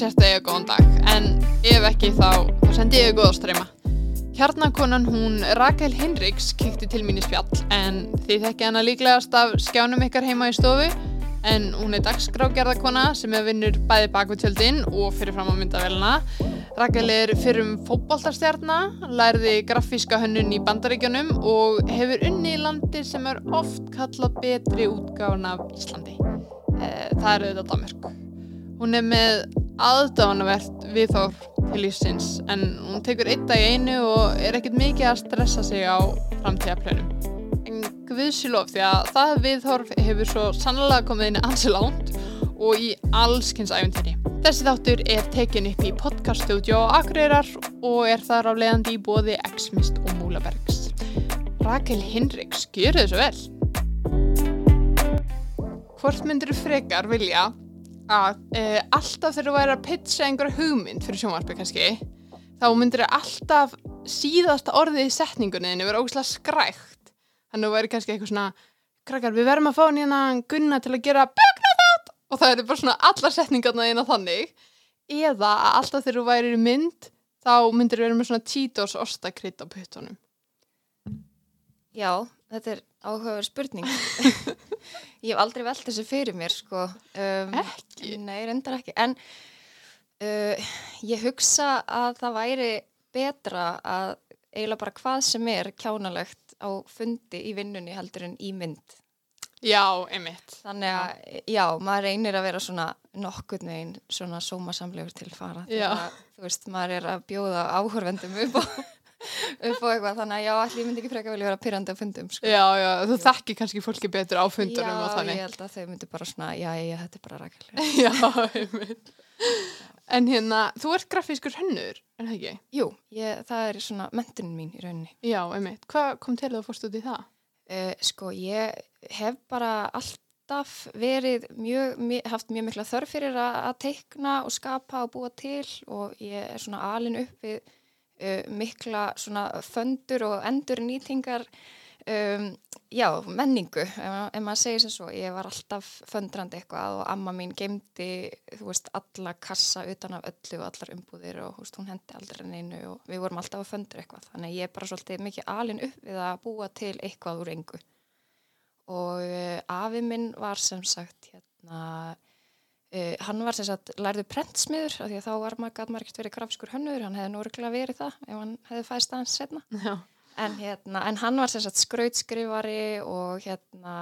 sérst að eiga góðan dag, en ef ekki þá, þá sendi ég góða streyma. Kjarnakonan hún Rakel Hinriks kikti til mín í spjall, en þið þekki hana líklegast af skjánum ykkar heima í stofu, en hún er dagskrágerðarkona sem er vinnur bæði bak við tjöldin og fyrir fram á myndavelina. Rakel er fyrir um fótballtarstjarnar, lærði grafíska hönnun í bandaríkjunum og hefur unni í landi sem er oft kallað betri útgáðan af Íslandi. Eh, það er auðvitað Danmörk. Hún er með aðdáðanavert viðhór til lífsins en hún tekur eitt dag í einu og er ekkert mikið að stressa sig á framtíðaplönum. En guðsilof því að það viðhorf hefur svo sannlega komið inn ansi lánt og í allskynns æfintýri. Þessi þáttur er tekin upp í podcaststudio á Akureyrar og er þar á leiðandi í bóði X-Mist og Múlabergs. Rakel Hinriks, þið svo vel! Hvort myndir þú frekar vilja að e, alltaf þegar þú væri að pitcha einhverja hugmynd fyrir sjónvarpi kannski, þá myndir þú alltaf síðasta orðið í setningunniðinu vera ógæslega skrækt. Þannig að þú væri kannski eitthvað svona, krakkar við verðum að fá nýjana gunna til að gera bögna þátt og það eru bara svona allar setningarna eina þannig. Eða að alltaf þegar þú væri í mynd, þá myndir þú vera með svona Cheetos ostakrydd á puttunum. Já, þetta er áhugaverð spurning. ég hef aldrei velt þessu fyrir mér, sko. Um, Ekki? Nei, reyndar ekki. En uh, ég hugsa að það væri betra að eiginlega bara hvað sem er kjánalegt á fundi í vinnunni heldur en í mynd. Já, einmitt. Þannig að, já, maður reynir að vera svona nokkurn veginn svona sómasamlegur til fara. Já. Þegar, þú veist, maður er að bjóða áhörvendum upp á, upp á eitthvað. Þannig að já, allir myndi ekki freka vilja vera pyrrandi á fundum, sko. Já, já, þú þekkir kannski fólki betur á fundunum já, og þannig. ég held að þau myndi bara svona, já, já, þetta er bara rækilega. Já, einmitt. En hérna, þú ert grafískur hönnur, er það ekki? Jú, ég, það er svona mentunin mín í rauninni. Já, einmitt. Hvað kom til að þú fórst út í það? Uh, sko, ég hef bara alltaf verið mjög, mjög, haft mjög mikla þörf fyrir að, teikna og skapa og búa til og ég er svona alin upp við mikla svona föndur og endur nýtingar um, já, menningu, ef, ma- ef maður segir sem svo, ég var alltaf föndrandi eitthvað og amma mín geimdi, þú veist, alla kassa utan af öllu og allar umbúðir og veist, hún hendi aldrei neinu og við vorum alltaf að föndra eitthvað, þannig ég er bara svolítið mikið alin upp við að búa til eitthvað úr engu. Og uh, afi minn var sem sagt hérna Uh, hann var sem sagt lærðu prentsmiður af því að þá var maður, gæt ekkert verið grafiskur hönnur, hann hefði núruglega verið það ef hann hefði fæst aðeins setna. En, hérna, en hann var sem sagt skrautskrifari og hérna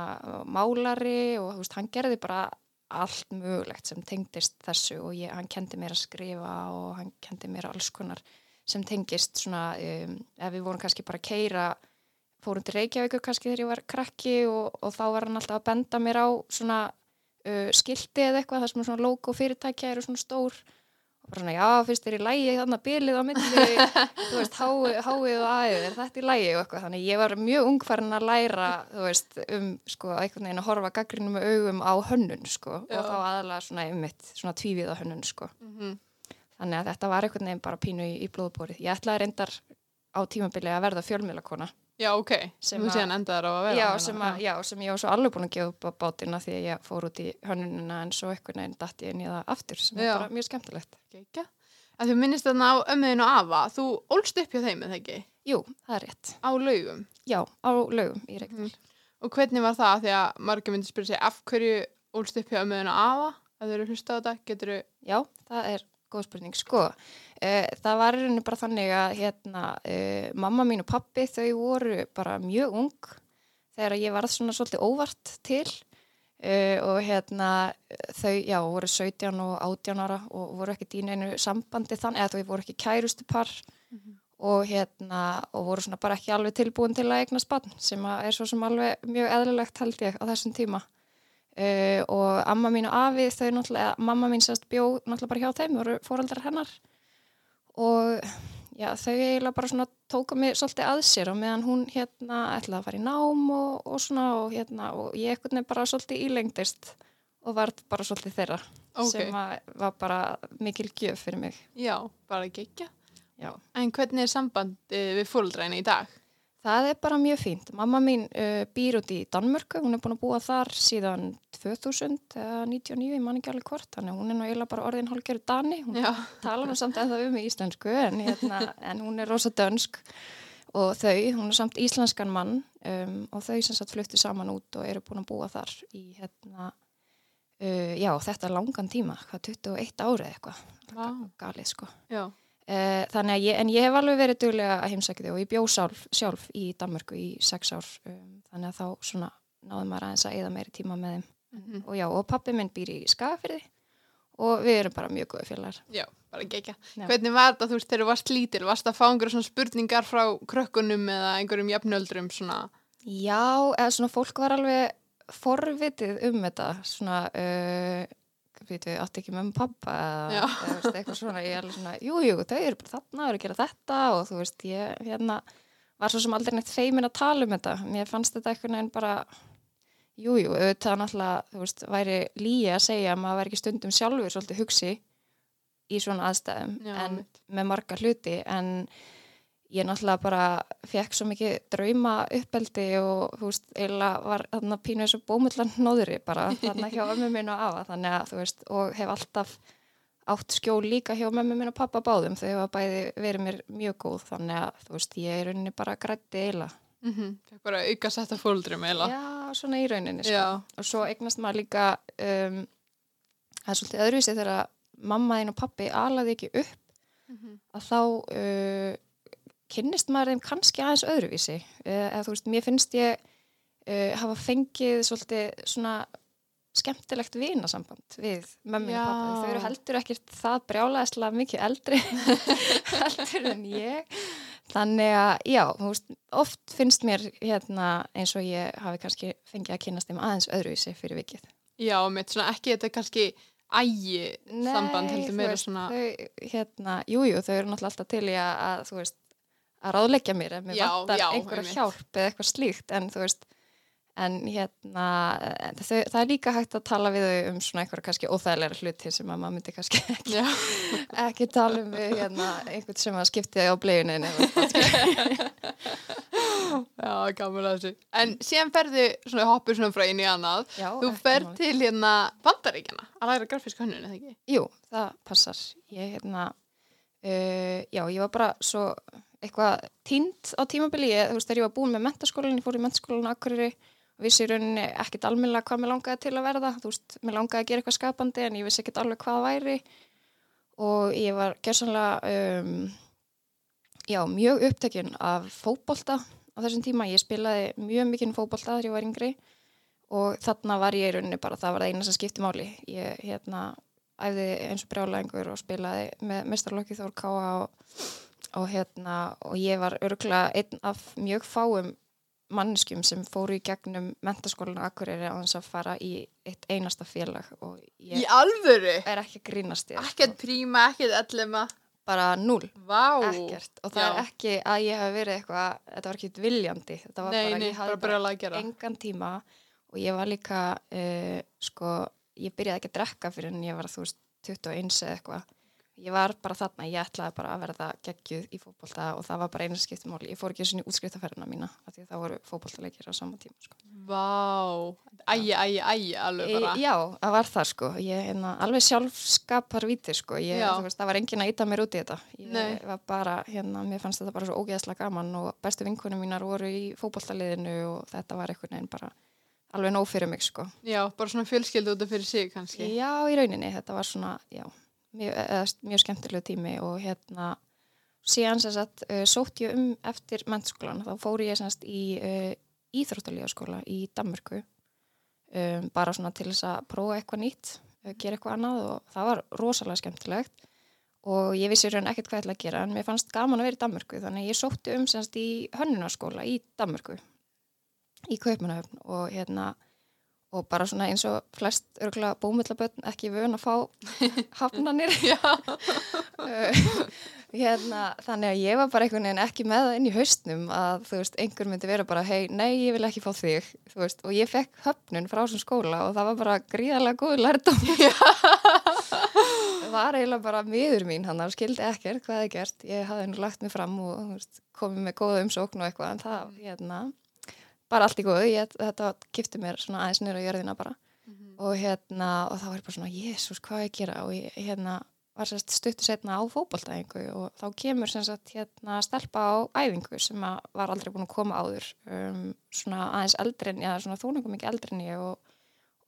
málari og veist, hann gerði bara allt mögulegt sem tengdist þessu og ég, hann kendi mér að skrifa og hann kendi mér alls konar sem tengist svona, um, ef við vorum kannski bara að keira, fórum til Reykjavíkur kannski þegar ég var krakki og, og þá var hann alltaf að benda mér á svona uh, skilti eða eitthvað, það sem er svona logo fyrirtækja eru svona stór. Og bara svona, já, fyrst er í lægi þannig að bilið á milli. Þú veist, háið, og aðið er þetta í lægi og eitthvað, þannig ég var mjög ungfærin að læra, þú veist, um sko, einhvern veginn að horfa gaggrinum með augum á hönnun, sko, Já. og þá aðalega svona einmitt, svona tvíviða hönnun, sko. Mm þannig að þetta var einhvern veginn bara pínu í, í blóðbórið. Ég ætlaði reyndar á tímabili að verða fjölmiðlakona Já, ok. Sem Þú síðan endaðar á að vera. já sem, að, já, sem ég var svo alveg búin að gefa upp á bátina því að ég fór út í hönnunina en svo einhvern veginn datt ég það aftur sem Já. er bara mjög skemmtilegt. Gekka. Þú minnist þarna á ömmuðin og afa, þú ólst upp hjá þeim, eða ekki? Jú, það er rétt. Á laugum. Já, á laugum í Reykjavík. Og hvernig var það? Því að margir myndi spyrja sig af hverju ólst upp hjá ömmuðin og afa? Að þau eru hlusta á þetta, getur þú... Já, það er góð spurning. Sko, það var í rauninni bara þannig að hérna, uh, mamma mín og pappi þau voru bara mjög ung þegar ég varð svona svolítið óvart til. Uh, og hérna þau, já, voru 17 og 18 ára og voru ekki í neinu sambandi þannig, eða þau voru ekki kærustu par og hérna, og voru svona bara ekki alveg tilbúin til að eignast barn sem er svo sem alveg mjög eðlilegt held ég á þessum tíma. Uh, og amma mín og afi þau náttúrulega, mamma mín sérst bjó náttúrulega bara hjá þeim, voru fóreldrar hennar og já, þau eiginlega bara svona tóka mig svolítið að sér og meðan hún hérna ætlaði að fara í nám og, og svona og hérna og ég ekkert nefn bara svolítið ílengdist og var bara svolítið þeirra Ok. sem að, var bara mikil gjöf fyrir mig. Já, bara gekka. Já. En hvernig er sambandi við fóldræna í dag? Það er bara mjög fínt. Mamma mín uh, býr út í Danmörku, hún er búin að búa þar síðan 2000 eða 99, ég man ekki alveg hvort þannig að hún er nú eiginlega bara orðin hálfgerðu Dani hún Já. tala nú samt ennþá um í íslensku en, hérna, en hún er rosa dönsk og þau, hún er samt íslenskan mann um, og þau sem sagt fluttu saman út og eru búin að búa þar í hérna uh, já, þetta langan tíma, hvað 21 árið eitthvað, Vá. galið sko Já. Uh, þannig að ég, en ég hef alveg verið duglega að heimsækja þau og ég bjó sjálf, sjálf í Danmörku í sex ár um, þannig að þá svona náðum maður aðeins að eða meiri tíma með þeim Mhm. og já, og pappi minn býr í Skagafyrði og við erum bara mjög góði félagar Já, bara gegja. Hvernig var þetta, þú veist, þegar þú varst lítil? Varst það að fá einhverjum svona spurningar frá krökkunum eða einhverjum jafnöldrum svona? Já, eða svona fólk var alveg forvitið um þetta svona, uh, veitu, átti ekki með pappa eða, eða eitthvað svona, ég er alveg svona, jú, jú, þau eru bara þarna, þau eru að gera þetta og þú veist, ég, hérna, var svo sem aldrei neitt feimin að tala um þetta, mér fannst þetta eitthvað neginn bara, jú, jú, auðvitað náttúrulega, þú veist, væri líi að segja að maður væri ekki stundum sjálfur svolítið hugsi í svona aðstæðum, Já, en mitt. með marga hluti, en ég náttúrulega bara fekk svo mikið drauma uppeldi og þú veist, eiginlega var þarna pínu eins og bómullan nóðri bara þarna hjá ömmu minn og afa þannig að þú veist, og hef alltaf átt skjól líka hjá mömmu minn og pappa báðum þau hefa bæði verið mér mjög góð þannig að þú veist, ég er rauninni bara grætti eiginlega. Mm -hmm. Fekk bara auka setta fóldrum eða? Já, svona í rauninni sko. Og svo eignast maður líka um, það er svolítið öðruvísi þegar mamma þín og pappi alaði ekki upp Mhm. að þá uh, kynnist maður þeim kannski aðeins öðruvísi. Uh, eða þú veist, mér finnst ég uh, hafa fengið svolítið svona skemmtilegt vinasamband við mömmin Já. og pappa þau eru heldur ekkert það brjálaðislega mikið eldri heldur en ég. Þannig að já, veist, oft finnst mér hérna eins og ég hafi kannski fengið að kynast þeim aðeins öðruvísi fyrir vikið. Já, mitt svona ekki þetta kannski ægi samband heldur meira svona þau, hérna, jújú, jú, þau eru náttúrulega alltaf til í að þú veist, að ráðleggja mér ef mér Já, vantar já, einhverja einmitt. hjálp eða eitthvað slíkt en þú veist, en hérna þau, það er líka hægt að tala við þau um svona einhverja kannski óþægilega hluti sem að maður myndi kannski ekki, ekki tala um við hérna, einhvern sem að skipti þau á blegunin já, gaman að þessu En síðan ferðu svona hoppur svona frá einu í annað Já, Þú ferð til hérna Bandaríkjana að læra grafísk hönnun, eða ekki? Jú, það passar. Ég, hérna, uh, já, ég var bara svo eitthvað tínt á tímabili. Ég, þú veist, þegar ég var búin með mentaskólan, ég fór í Akureyri og vissi í rauninni ekkit almennilega hvað mér langaði til að verða. Þú veist, mér langaði að gera eitthvað skapandi en ég vissi ekkit alveg hvað væri og ég var gerðsannlega, um, já, mjög upptekinn af fótbolta á þessum tíma. Ég spilaði mjög mikinn fótbolta þegar ég var yngri og þarna var ég í rauninni bara, það var það eina sem skipti máli. Ég, hérna, æfði eins og brjálæðingur og spilaði með mestarlokki Þór Káa og, og hérna og ég var örgulega einn af mjög fáum manneskjum sem fóru í gegnum mentaskólinu Akureyri á þess að fara í eitt einasta félag og Í ég alvöru? er ekki grínast ég Ekkert príma, ekkert ellema bara null, Vá. Ekkert. Og það Já. er ekki að ég hef verið eitthvað þetta var ekki viljandi. Þetta var Nei, bara, nei, ég bara hafði að gera engan tíma og ég var líka uh, sko, ég byrjaði ekki að drekka fyrir en ég var þú veist 21 eða eitthvað ég var bara þarna, ég ætlaði bara að verða geggjuð í fótbolta og það var bara einu skiptumáli ég fór ekki svona í útskriftafærina mína því að það voru fótboltaleikir á sama tíma sko. Vá, ægi, ægi, ægi alveg bara. e, já, það var það sko. Ég, hérna, alveg sjálfskapar víti sko. Ég, veist, það var engin að íta mér út í þetta. Ég Nei. var bara, hérna, mér fannst þetta bara svo ógeðslega gaman og bestu vinkunum mínar voru í fótboltaliðinu og þetta var einhvern veginn bara alveg nóg fyrir mig sko. Já, bara svona fjölskyldu út af fyrir sig kannski. Já, í rauninni, þetta var svona, já, mjög, mjög skemmtilegu tími og hérna, síðan sem sagt, uh, sótt ég um eftir mennskólan, þá fór ég sem sagt í uh, íþróttalífaskóla í Danmörku, um, bara svona til þess að prófa eitthvað nýtt, uh, gera eitthvað annað og það var rosalega skemmtilegt. Og ég vissi raun ekkert hvað ég ætla að gera en mér fannst gaman að vera í Danmörku þannig að ég sótti um sem sagt í hönnunarskóla í Danmörku í Kaupmannahöfn. Og hérna og bara svona eins og flest örgulega bómillabötn ekki vön að fá hafnanir hérna, þannig að ég var bara einhvern veginn ekki með það inn í haustnum að þú veist, einhver myndi vera bara hei, nei, ég vil ekki fá þig veist, og ég fekk höfnun frá þessum skóla og það var bara gríðarlega góð lærdom það var eiginlega bara miður mín hann og skildi ekkert hvað það gert. Ég hafði nú lagt mig fram og veist, komið með góða umsókn og eitthvað en það, hérna bara allt í góðu, ég, þetta kipti mér svona aðeins nýra á jörðina bara. Mhm. og hérna, og þá var bara svona, jésús, hvað ég að gera? Og ég hérna var sérst stuttu setna á fótboltaæfingu og þá kemur sagt hérna stelpa á æfingu sem var aldrei búin að koma áður um, svona aðeins eldrin, já svona þóningum ekki eldrin ég og,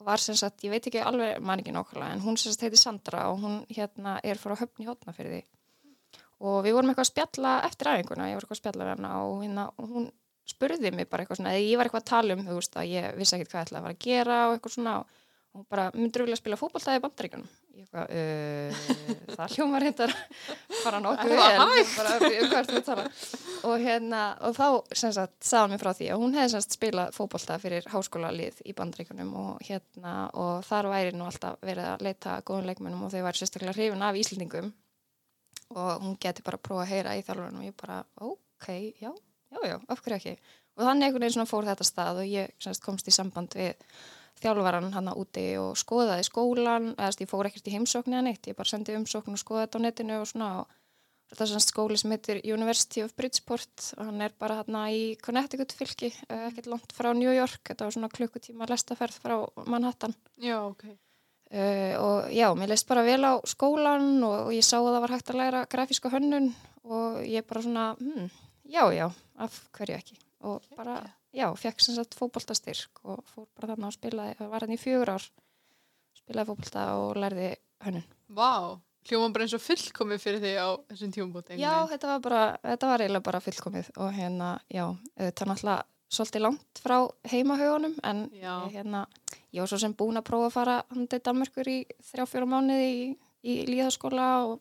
og var sagt, ég veit ekki alveg mann ekki nokkala en hún sagt heiti Sandra og hún hérna er frá höfni hótna fyrir því og við vorum eitthvað að spjalla eftir æfinguna, ég var eitthvað að spjalla við hana og hérna hún spurði mig bara eitthvað svona, eða ég var eitthvað að tala um þú veist að ég vissi ekkert hvað ég ætlaði að fara að gera og eitthvað svona og bara myndur vilja spila fókbaltæði í bandaríkunum ég eitthvað, uh, það hljómar hittar bara nokkuð vel. bara, um og hérna og þá sem sagt sagði mér frá því að hún hefði sem sagt spilað fókbaltæði fyrir háskólalið í bandaríkunum og hérna og þar væri nú alltaf verið að leita góðum leikmennum og þau væri sérstaklega hrifin af Íslendingum. Og hún geti bara prófa að heyra í þjálfurinn og ég bara, ok, já já, já, af hverju ekki? Og þannig einhvern veginn svona fór þetta stað og ég semst, komst í samband við þjálfvaran hann úti og skoðaði skólan eða ég fór ekkert í heimsókn eða neitt ég bara sendi umsókn og skoðaði þetta á netinu og svona og þetta er svona skóli sem heitir University of Bridgeport og hann er bara hérna í Connecticut fylki eh, ekkert langt frá New York þetta var svona klukkutíma lestaferð frá Manhattan. Já, ok. Uh, og já, mér leist bara vel á skólan og ég sá að það var hægt að læra grafíska hönnun og ég bara svona, hmm, já, já, af hverju ekki. Og bara, já, fekk sem sagt fókbóltastyrk og fór bara þarna og spilaði, var hann í fjögur ár spilaði fókbólta og lærði hönnun. Vá, hljóma bara eins og fullkomið fyrir því á þessum tíumbúti Já, þetta var bara, þetta var eiginlega bara fullkomið og hérna, já, þetta er náttúrulega svolítið langt frá heimahauðunum en Já. hérna, ég var svo sem búin að prófa að fara hann til Danmarkur í þrjá fjóra mánuði í, í líðaskóla og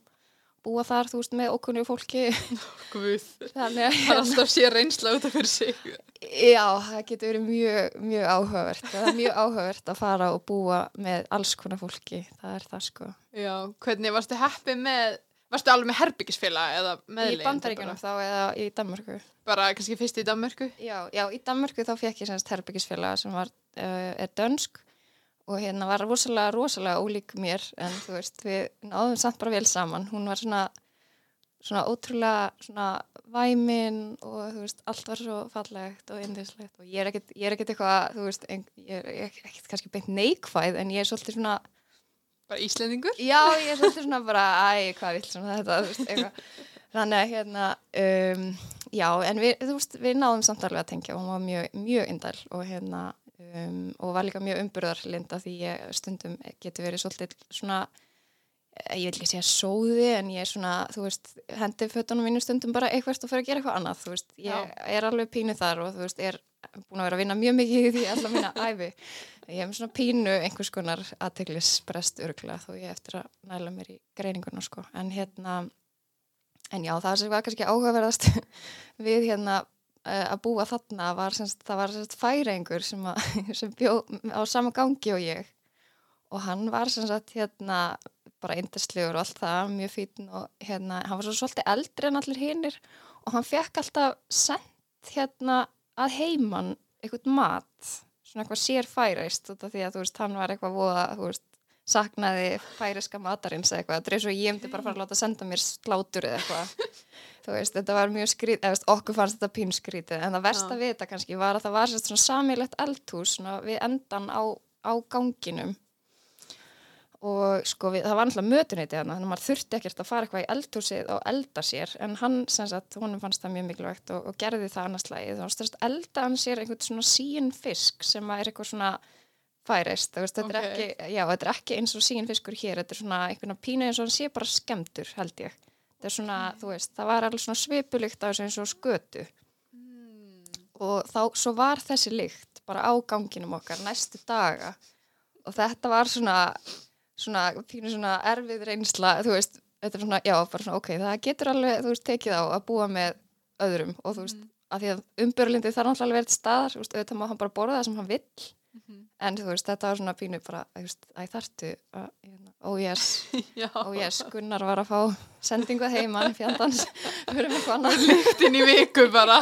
búa þar, þú veist, með okkunni fólki Guð, það er alltaf sé reynsla út af fyrir sig Já, það getur verið mjög, mjög áhugavert. Það er mjög áhugavert að fara og búa með alls konar fólki. Það er það sko. Já, hvernig varstu heppið með varstu alveg með herbyggisfélag eða meðlein? Í bandaríkjunum þá eða í Danmörku. Bara kannski fyrst í Danmörku? Já, já, í Danmörku þá fekk ég semst herbyggisfélag sem var, uh, er dönsk og hérna var rosalega, rosalega ólík mér en þú veist, við náðum samt bara vel saman. Hún var svona svona ótrúlega svona væmin og þú veist, allt var svo fallegt og indislegt og ég er ekkert, ég er ekkert eitthvað, þú veist, ein, ég er ekkert kannski beint neikvæð en ég er svolítið svona Bara Íslendingur? já, ég er svolítið svona bara, æ, hvað vill svona þetta, þú veist, eitthvað þannig að hérna, um, já, en við, þú veist, við náðum samt alveg að tengja og hún var mjög, mjög indæl og hérna, um, og var líka mjög umburðarlinda því ég stundum getur verið svolítið svona ég vil ekki segja sóði en ég er svona, þú veist, hendi fötunum mínu stundum bara eitthvað og fyrir að gera eitthvað annað, þú veist, ég Já. er alveg pínu þar og þú veist, er búin að vera að vinna mjög mikið í því alla mína æfi. Ég hef svona pínu einhvers konar aðteglisbrest örgla þó ég eftir að næla mér í greininguna, sko. En hérna, en já, það sem var kannski áhugaverðast við hérna að búa þarna var semst, það var semst færingur sem, að, sem bjó á sama gangi og ég. Og hann var sagt hérna bara indestlegur og allt það, mjög fítinn og hérna, hann var svo svolítið eldri en allir hinnir og hann fekk alltaf sendt hérna að heiman eitthvað mat, svona eitthvað sér færeist út af því að veist, hann var eitthvað voða, veist, saknaði færiska matarins eitthvað, þetta er svo ég myndi bara fara að láta senda mér slátur eða eitthvað þú veist, þetta var mjög skrítið, eða veist, okkur fannst þetta pín skrítið, en það versta Já. við þetta kannski var að það var sérst svona samilegt eldhús svona við endan á, á ganginum og sko við, það var náttúrulega mötuneyti þarna þannig að maður þurfti ekkert að fara eitthvað í eldhúsið og elda sér en hann sem sagt, honum fannst það mjög mikilvægt og, og gerði það annars lagi þá styrst elda hann sér einhvern svona síin fisk sem að er eitthvað svona færist, veist, þetta Ok. er ekki já, þetta er ekki eins og síin fiskur hér þetta er svona einhvern pínu eins og hann sé bara skemmtur held ég, þetta er svona, þú veist það var alveg svona svipulykt af þessu eins og skötu. Og þá, svo var þessi lykt bara á ganginum okkar næstu daga. Og þetta var svona svona, pínu svona erfið reynsla þú veist, þetta er svona, já, bara svona ok, það getur alveg, þú veist, tekið á að búa með öðrum. Og þú veist, að því að umbörlindi þarf náttúrulega alveg verið staðar, þú veist, auðvitað má hann bara borða það sem hann vill, en þú veist, þetta var svona pínu bara, þú veist, æ, þartu að, hérna, oh yes, oh yes Gunnar var að fá sendingu að heiman fjandans, við erum eitthvað annað lyktinn í viku bara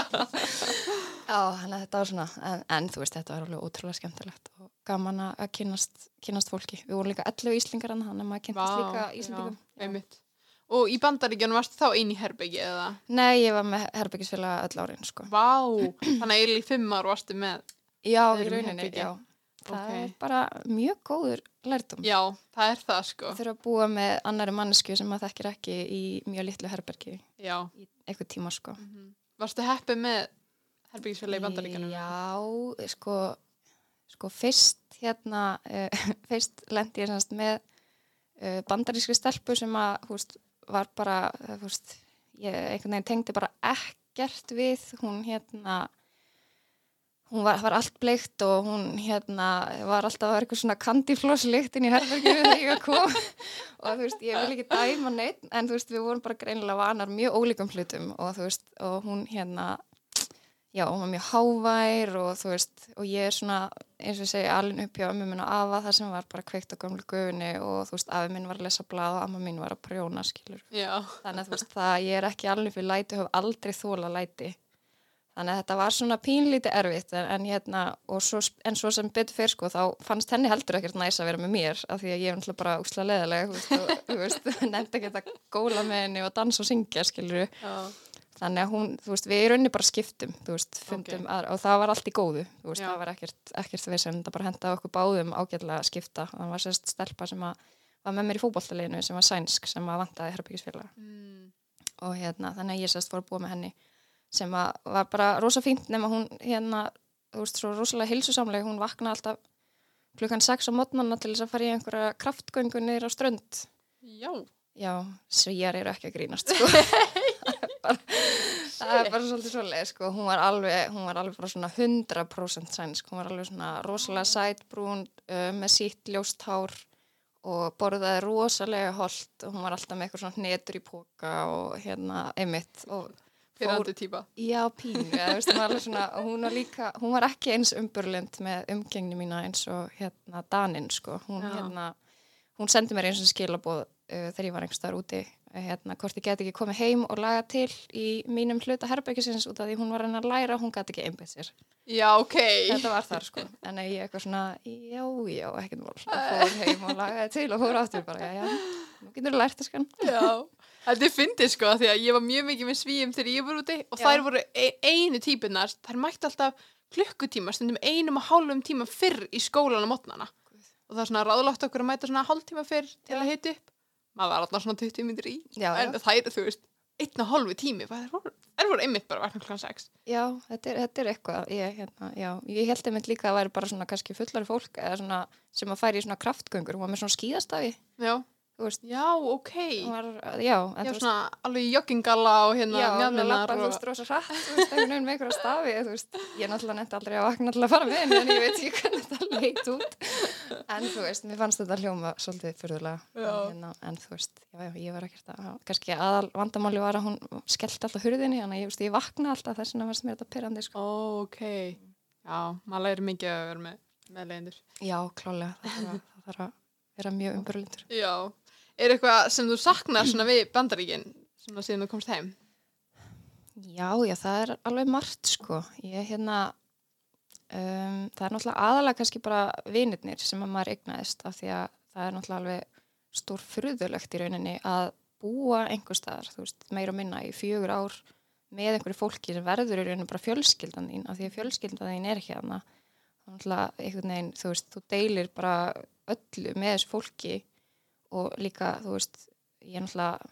Já, þannig að þetta var svona, en, en þú veist, þetta var alveg ótrúlega skemmtilegt og gaman að kynnast, kynnast fólki. Við vorum líka 11 íslingar hann, þannig að maður kynnast líka íslingum. já, Og í bandaríkjunum varstu þá einn í herbyggi eða? Nei, ég var með herbyggisfélaga öll árin, sko. Vá, þannig að eiginlega í fimm ár varstu með Já, í rauninni, já. Það Ok. er bara mjög góður lærdum. Já, það er það sko. Það þurfa að búa með annari mannesku sem maður þekkir ekki í mjög litlu herbergi Já. í eitthvað tíma sko. Mhm. Varstu heppið með herbyggisfélag í bandaríkanum? Já, sko, sko fyrst hérna, uh, fyrst lendi ég semst með uh, bandarískri stelpu sem að, húst, var bara, húst, ég einhvern veginn tengdi bara ekkert við, hún hérna, hún var, var allt bleikt og hún hérna var alltaf að vera eitthvað svona kandiflosslykt inn í herberginu þegar ég kom og þú veist, ég vil ekki dæma neitt en þú veist, við vorum bara greinilega vanar mjög ólíkum hlutum. Og þú veist, og hún hérna já, hún var mjög hávær og þú veist, og ég er svona eins og segi, alveg upp hjá ömmu minn og afa það sem var bara kveikt á gamlu gufunni og þú veist, afi minn var að lesa blað og amma mín var að prjóna, skilur Já. þannig að þú veist, það, ég er ekki alveg fyrir læti þannig að þetta var svona pínlítið erfitt en, en hérna, og svo, en svo sem betur fyrir sko, þá fannst henni heldur ekkert næs að vera með mér, af því að ég er náttúrulega bara úksla leðileg, þú veist, og, þú veist nefndi ekki að góla með henni og dansa og syngja skilur, Já. þannig að hún þú veist, við í rauninni bara skiptum, þú veist fundum Ok. aðra, og það var allt í góðu þú veist, Já. það var ekkert, ekkert við sem það bara hendaði okkur báðum ágætlega að skipta það var sérst stelpa sem að var með mér í fótboltaleginu sem var sænsk sem að vantaði herbyggisfélag Mm. og hérna, þannig að ég sérst fór að búa með henni sem var bara rosa fínt nema hún hérna, þú veist, svo rosalega hilsusamleg, hún vaknaði alltaf klukkan 6 á mótnanna til þess að fara í einhverja kraftgöngu niður á strönd Já. já, svíjar eru ekki að grínast sko. Bara- það er bara svolítið svoleið sko. hún var alveg, hún var alveg bara svona 100% sænsk, hún var alveg svona rosalega sætbrún uh, með sítt ljóst hár og borðaði rosalega holt og hún var alltaf með eitthvað svona hnetur í póka og hérna einmitt og Pyrrandi típa. Já, pínu, var svona, og hún, var líka, hún var ekki eins umburlind með umgengni mína eins og hérna Danin, sko. Hún, hérna, hún sendi mér eins og skilaboð uh, þegar ég var einhvers staðar úti, uh, hérna, hvort ég get ekki komið heim og laga til í mínum hluta herbyggisins út af því hún var henni að læra, hún gæti ekki einbæð sér. Já, ok. Þetta var þar, sko. En ég eitthvað svona, já, já, ekkert mál. Og fór heim og lagaði til og fór áttur bara, já, já, nú getur þú lært það, skan. Já. Þetta er fyndið sko, því að ég var mjög mikið með svíum þegar ég var úti og Já. þær voru e einu típunar, þær mætti alltaf klukkutíma, stundum einum og hálfum tíma fyrr í skólan á mótnana. Og það er svona ráðlagt okkur að mæta svona hálftíma fyrr til Já. að hita upp. Maður var alltaf svona 20 minnir í. Já. En þær, þú veist, einn og hálfu tími, þær voru, voru einmitt bara vakna klukkan 6. Já, þetta er, þetta er eitthvað, ég, hérna, ég held einmitt líka að það væri bara svona kannski fullari fólk eða svona sem að færi í svona kraftgöngur, hún var með svona skíðastafi, Já. Þú veist, Já, ok. var, já, en Já, þú veist, svona alveg í joggingalla og hérna já, lappa, þú og... veist, rosa hratt, þú veist, einhvern veginn með einhverja stafi, þú veist, ég náttúrulega nefndi aldrei að vakna til að fara með henni, en ég veit ekki hvernig þetta leit út, en þú veist, mér fannst þetta hljóma svolítið fyrðulega, en, hérna, en þú veist, já, já, ég var ekkert að, kannski aðal vandamáli var að hún skellti alltaf hurðinni, þannig að ég, veist, ég vakna alltaf þess vegna varst mér þetta pyrrandi, sko. Ó, ok. Já, maður læri mikið að vera með, með Er eitthvað sem þú saknar svona við bandaríkin svona síðan þú komst heim? Já, já, það er alveg margt, sko. Ég, hérna, um, það er náttúrulega aðalega kannski bara vinirnir sem að maður eignaðist af því að það er náttúrulega alveg stór furðulegt í rauninni að búa einhver staðar, þú veist, meira og minna í fjögur ár með einhverju fólki sem verður í rauninni bara fjölskyldan þín af því að fjölskyldan þín er hana þannig að einhvern veginn, þú veist, þú deilir bara öllu með þessu fólki og líka, þú veist, ég er náttúrulega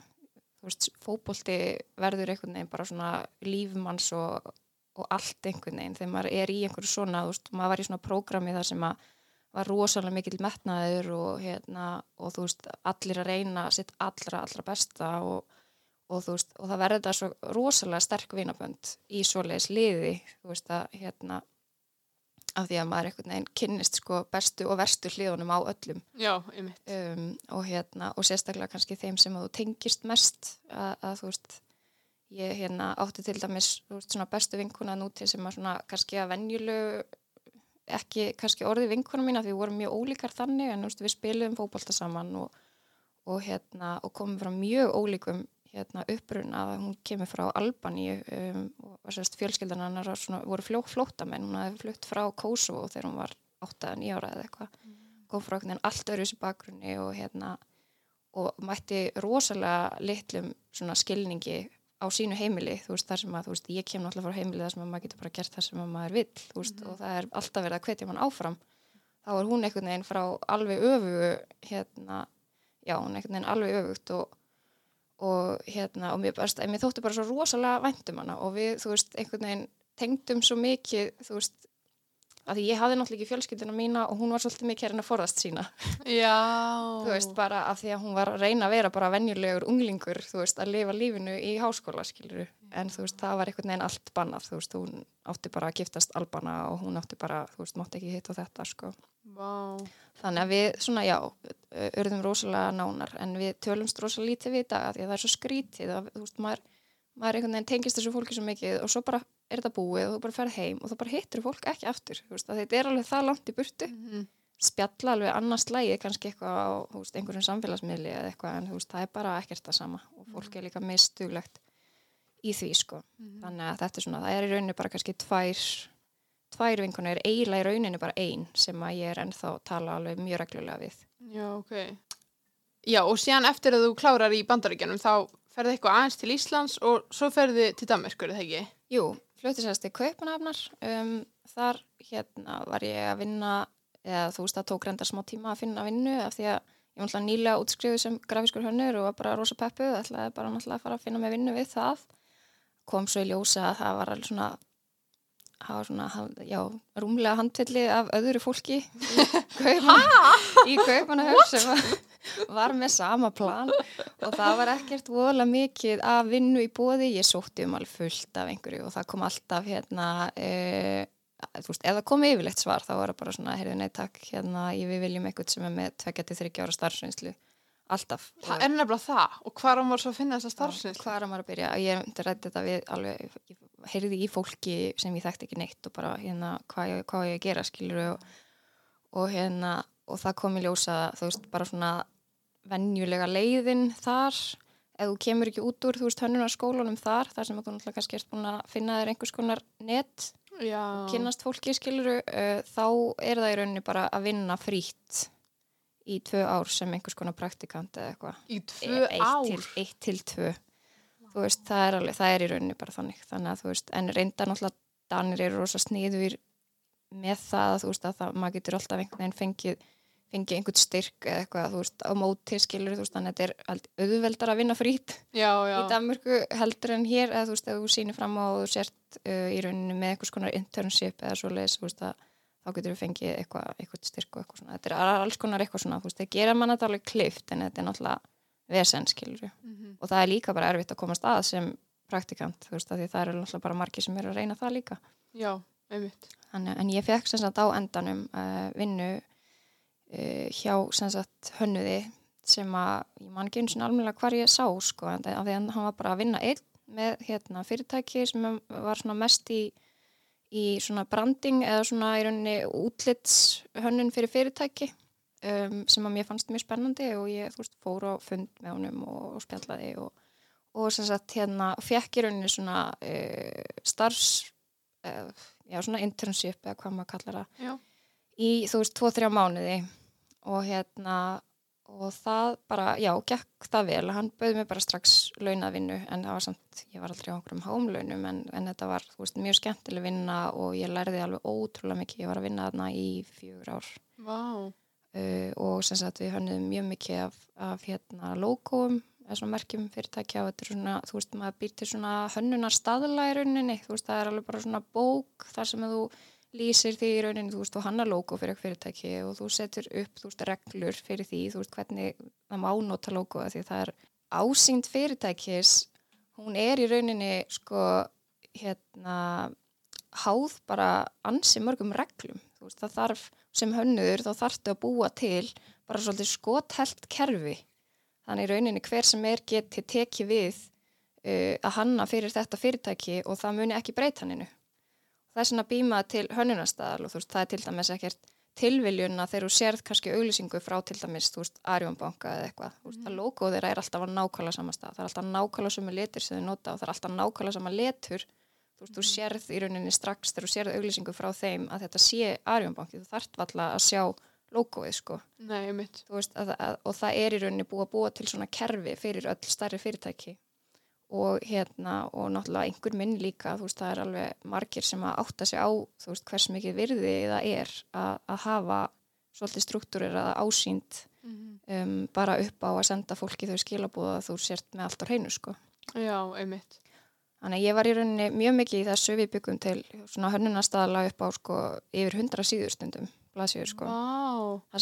þú veist, fótbolti verður einhvern veginn bara svona lífmanns og, og allt einhvern veginn. Þegar maður er í einhverju svona, þú veist, maður var í svona prógrami þar sem að var rosalega mikill metnaður og hérna, og þú veist, allir að reyna sitt allra, allra besta og, og þú veist, og það verður þetta svo rosalega sterk vinabönd í svoleiðis liði, þú veist að hérna, af því að maður einhvern veginn kynnist sko bestu og verstu hliðunum á öllum. Já, um, og hérna og sérstaklega kannski þeim sem að þú tengist mest að, að þú veist ég hérna átti til dæmis veist, bestu vinkuna núti sem að svona kannski að venjulegu ekki kannski orði vinkuna mína því við vorum mjög ólíkar þannig en veist, við spilum fótbolta saman og, og hérna og komum frá mjög ólíkum hérna uppruna að hún kemur frá Albaníu um, og sérst fjölskyldan svona, voru fló, flótamenn hún hafði flutt frá Kosovo þegar hún var 8-9 ára eða eitthvað. Kom frá allt öðru þessu bakgrunni og hérna og mætti rosalega litlum svona skilningi á sínu heimili, þú veist, þar sem að, veist, ég kem náttúrulega frá heimili þar sem að maður getur bara gert það sem að maður vill, þú veist, og það er alltaf verið að hvetja mann áfram. Þá er hún einhvern veginn frá alveg öfugu hérna, já, hún er einhvern veginn alveg öfugt og, og hérna, og mér, barst, mér þótti bara svo rosalega væntum hana og við, þú veist, einhvern veginn tengdum svo mikið, þú veist að ég hafði náttúrulega ekki fjölskyldina mína og hún var svolítið mikið hérna að forðast sína Já. þú veist, bara af því að hún var að reyna að vera bara venjulegur unglingur, þú veist, að lifa lífinu í háskóla, skiluru, en þú veist, það var einhvern veginn allt bannað, þú veist, hún átti bara að giftast albana og hún átti bara, þú veist, mátti ekki hitt og þetta, sko. Vá. Þannig að við, svona, já, örðum rosalega nánar, en við tölumst rosalega lítið við í dag, því að það er svo skrítið, að, þú veist, maður, maður einhvern veginn tengist þessu fólki svo mikið og svo bara er þetta búið og þú bara ferð heim og þú bara hittir fólk ekki aftur, þú veist, þetta er alveg það langt í burtu. Mhm. spjalla alveg annars lægi kannski eitthvað á þú veist, einhverjum samfélagsmiðli eða eitthvað en þú veist, það er bara ekkert það sama og fólk er líka mistuglegt í því sko. Þannig að þetta er svona, það er í rauninni bara kannski tvær tvær vinkunir, eiginlega í rauninni bara ein sem að ég er ennþá að tala alveg mjög reglulega við Já, ok. Já, og síðan eftir að þú klárar í bandaríkjanum þá ferði eitthvað aðeins til Íslands og svo ferði til Danmarkur, er það ekki? Jú, sérst til Kaupanafnar um, þar hérna var ég að vinna eða þú veist það tók reyndar smá tíma að finna vinnu af því að ég var náttúrulega nýlega útskrifuð sem grafískur hönnur og var bara rosa peppu ætlaði bara náttúrulega að fara að finna mig vinnu við það kom svo í ljósa að það var alveg svona var svona, já, rúmlega handfellið af öðru fólki í Kaupan- í Kaupanahöf sem var, með sama plan. Og það var ekkert voðalega mikið af vinnu í bóði, ég sótti um alveg fullt af einhverju og það kom alltaf hérna e, þú veist, það kom yfirlegt svar þá var það bara svona, heyrðu nei takk hérna, við viljum eitthvað sem er með 2-3 ára starfsreynslu. Alltaf. Það er nefnilega það. Og hvað var svo að finna þessa starfsins? hvað er maður að byrja, ég rætti þetta við alveg, heyrði í fólki sem ég þekkti ekki neitt og bara hérna hvað ég, hvað ég að gera skilur og, og hérna, og það kom í ljósa þú veist, bara svona venjulega leiðin þar ef þú kemur ekki út úr, þú veist, hönnunarskólanum þar, þar sem þú náttúrulega kannski ert búin að finna þér einhvers konar net Já. kynnast fólki skiluru uh, þá er það í rauninni bara að vinna frítt í tvö ár sem einhvers konar praktikant eða eitthvað Í tvö eitt ár? til, eitt til tvö þú veist, það er, alveg, það er í rauninni bara þannig þannig að þú veist, en reynda náttúrulega Danir eru rosa sniður með það að þú veist að það, maður getur alltaf einhvern veginn fengið fengið einhvern styrk eða eitthvað, þú veist, á móti skilur þú veist, þannig að þetta er auðveldar að vinna frít Já, já. í Danmörku heldur en hér eða þú veist, ef þú sýnir fram á og þú sért uh, í rauninni með einhvers konar internship eða svo leiðis, þú veist, að þá getur þú fengið eitthvað, eitthvað styrk og eitthvað svona þetta er alls konar eitthvað svona, þú veist, það gera mann þetta alveg klift en þetta er náttúrulega vesen skilur Mhm. og það er líka bara erfitt að komast að sem praktikant, þú veist, að því það eru náttúrulega bara margir sem eru að reyna það líka Já, einmitt. Þannig, en ég fekk sem sagt á endanum uh, vinnu uh, hjá sem sagt hönnuði sem að ég man ekki eins og alveg hvar ég sá sko en það, af því að hann var bara að vinna einn með hérna, fyrirtæki sem var svona mest í, í svona branding eða svona í rauninni útlitshönnun fyrir fyrirtæki um, sem að mér fannst mjög spennandi og ég veist fór á fund með honum og, og spjallaði og, og sem sagt hérna fekk í rauninni svona uh, starfs uh, já svona internship eða hvað maður kallar það Já. í þú veist tvo-þrjá mánuði og hérna og það bara, já, gekk það vel hann bauði mig bara strax launavinnu en það var samt, ég var aldrei á einhverjum hámlaunum en, en þetta var, þú veist, mjög skemmtileg vinna og ég lærði alveg ótrúlega mikið ég var að vinna þarna í fjögur ár Vá. Uh, og sem sagt við hönnum mjög mikið af, af hérna logoum eða svona merkjum fyrirtækja og þetta er svona, þú veist, maður býr til svona hönnunar staðla í rauninni, þú veist, það er alveg bara svona bók þar sem þú lýsir því í rauninni, þú veist, þú hannar logo fyrir fyrirtæki og þú setur upp, þú veist, reglur fyrir því, þú veist, hvernig það má nota logoa því það er ásýnd fyrirtækis, hún er í rauninni, sko, hérna, háð bara ansi mörgum reglum, veist, það þarf sem hönnuður, þá þarftu að búa til bara svolítið skothelt kerfi. Þannig rauninni hver sem er geti tekið við uh, að hanna fyrir þetta fyrirtæki og það muni ekki breyta hanninu. Það er svona býmað til hönnunarstaðal og þú veist, það er til dæmis ekkert tilviljun að þegar þú sérð kannski auglýsingu frá til dæmis, þú veist, Arjónbanka eða eitthvað, þú veist, það logo þeirra er alltaf á nákvæmlega sama stað, það er alltaf nákvæmlega sama letur sem þau nota og það er alltaf nákvæmlega sama letur, þú þú sérð í rauninni strax þegar þú sérð auglýsingu frá þeim að þetta sé Arjónbanki, þú þarft valla að sjá logoið, sko Nei, veist, að, að, og það er í rauninni búið að búa til svona kerfi fyrir öll starri fyrirtæki og hérna og náttúrulega einhver minn líka þú veist, það er alveg margir sem að átta sig á þú veist, hvers mikið virði það er að, að hafa svolítið struktúrir eða ásýnd Mhm. um, bara upp á að senda fólki þau skilabúða að þú sért með allt á hreinu sko. Já, einmitt. Þannig að ég var í rauninni mjög mikið í þessu við byggum til svona hönnunarstaðala upp á sko yfir hundra síðustundum blaðsíður sko.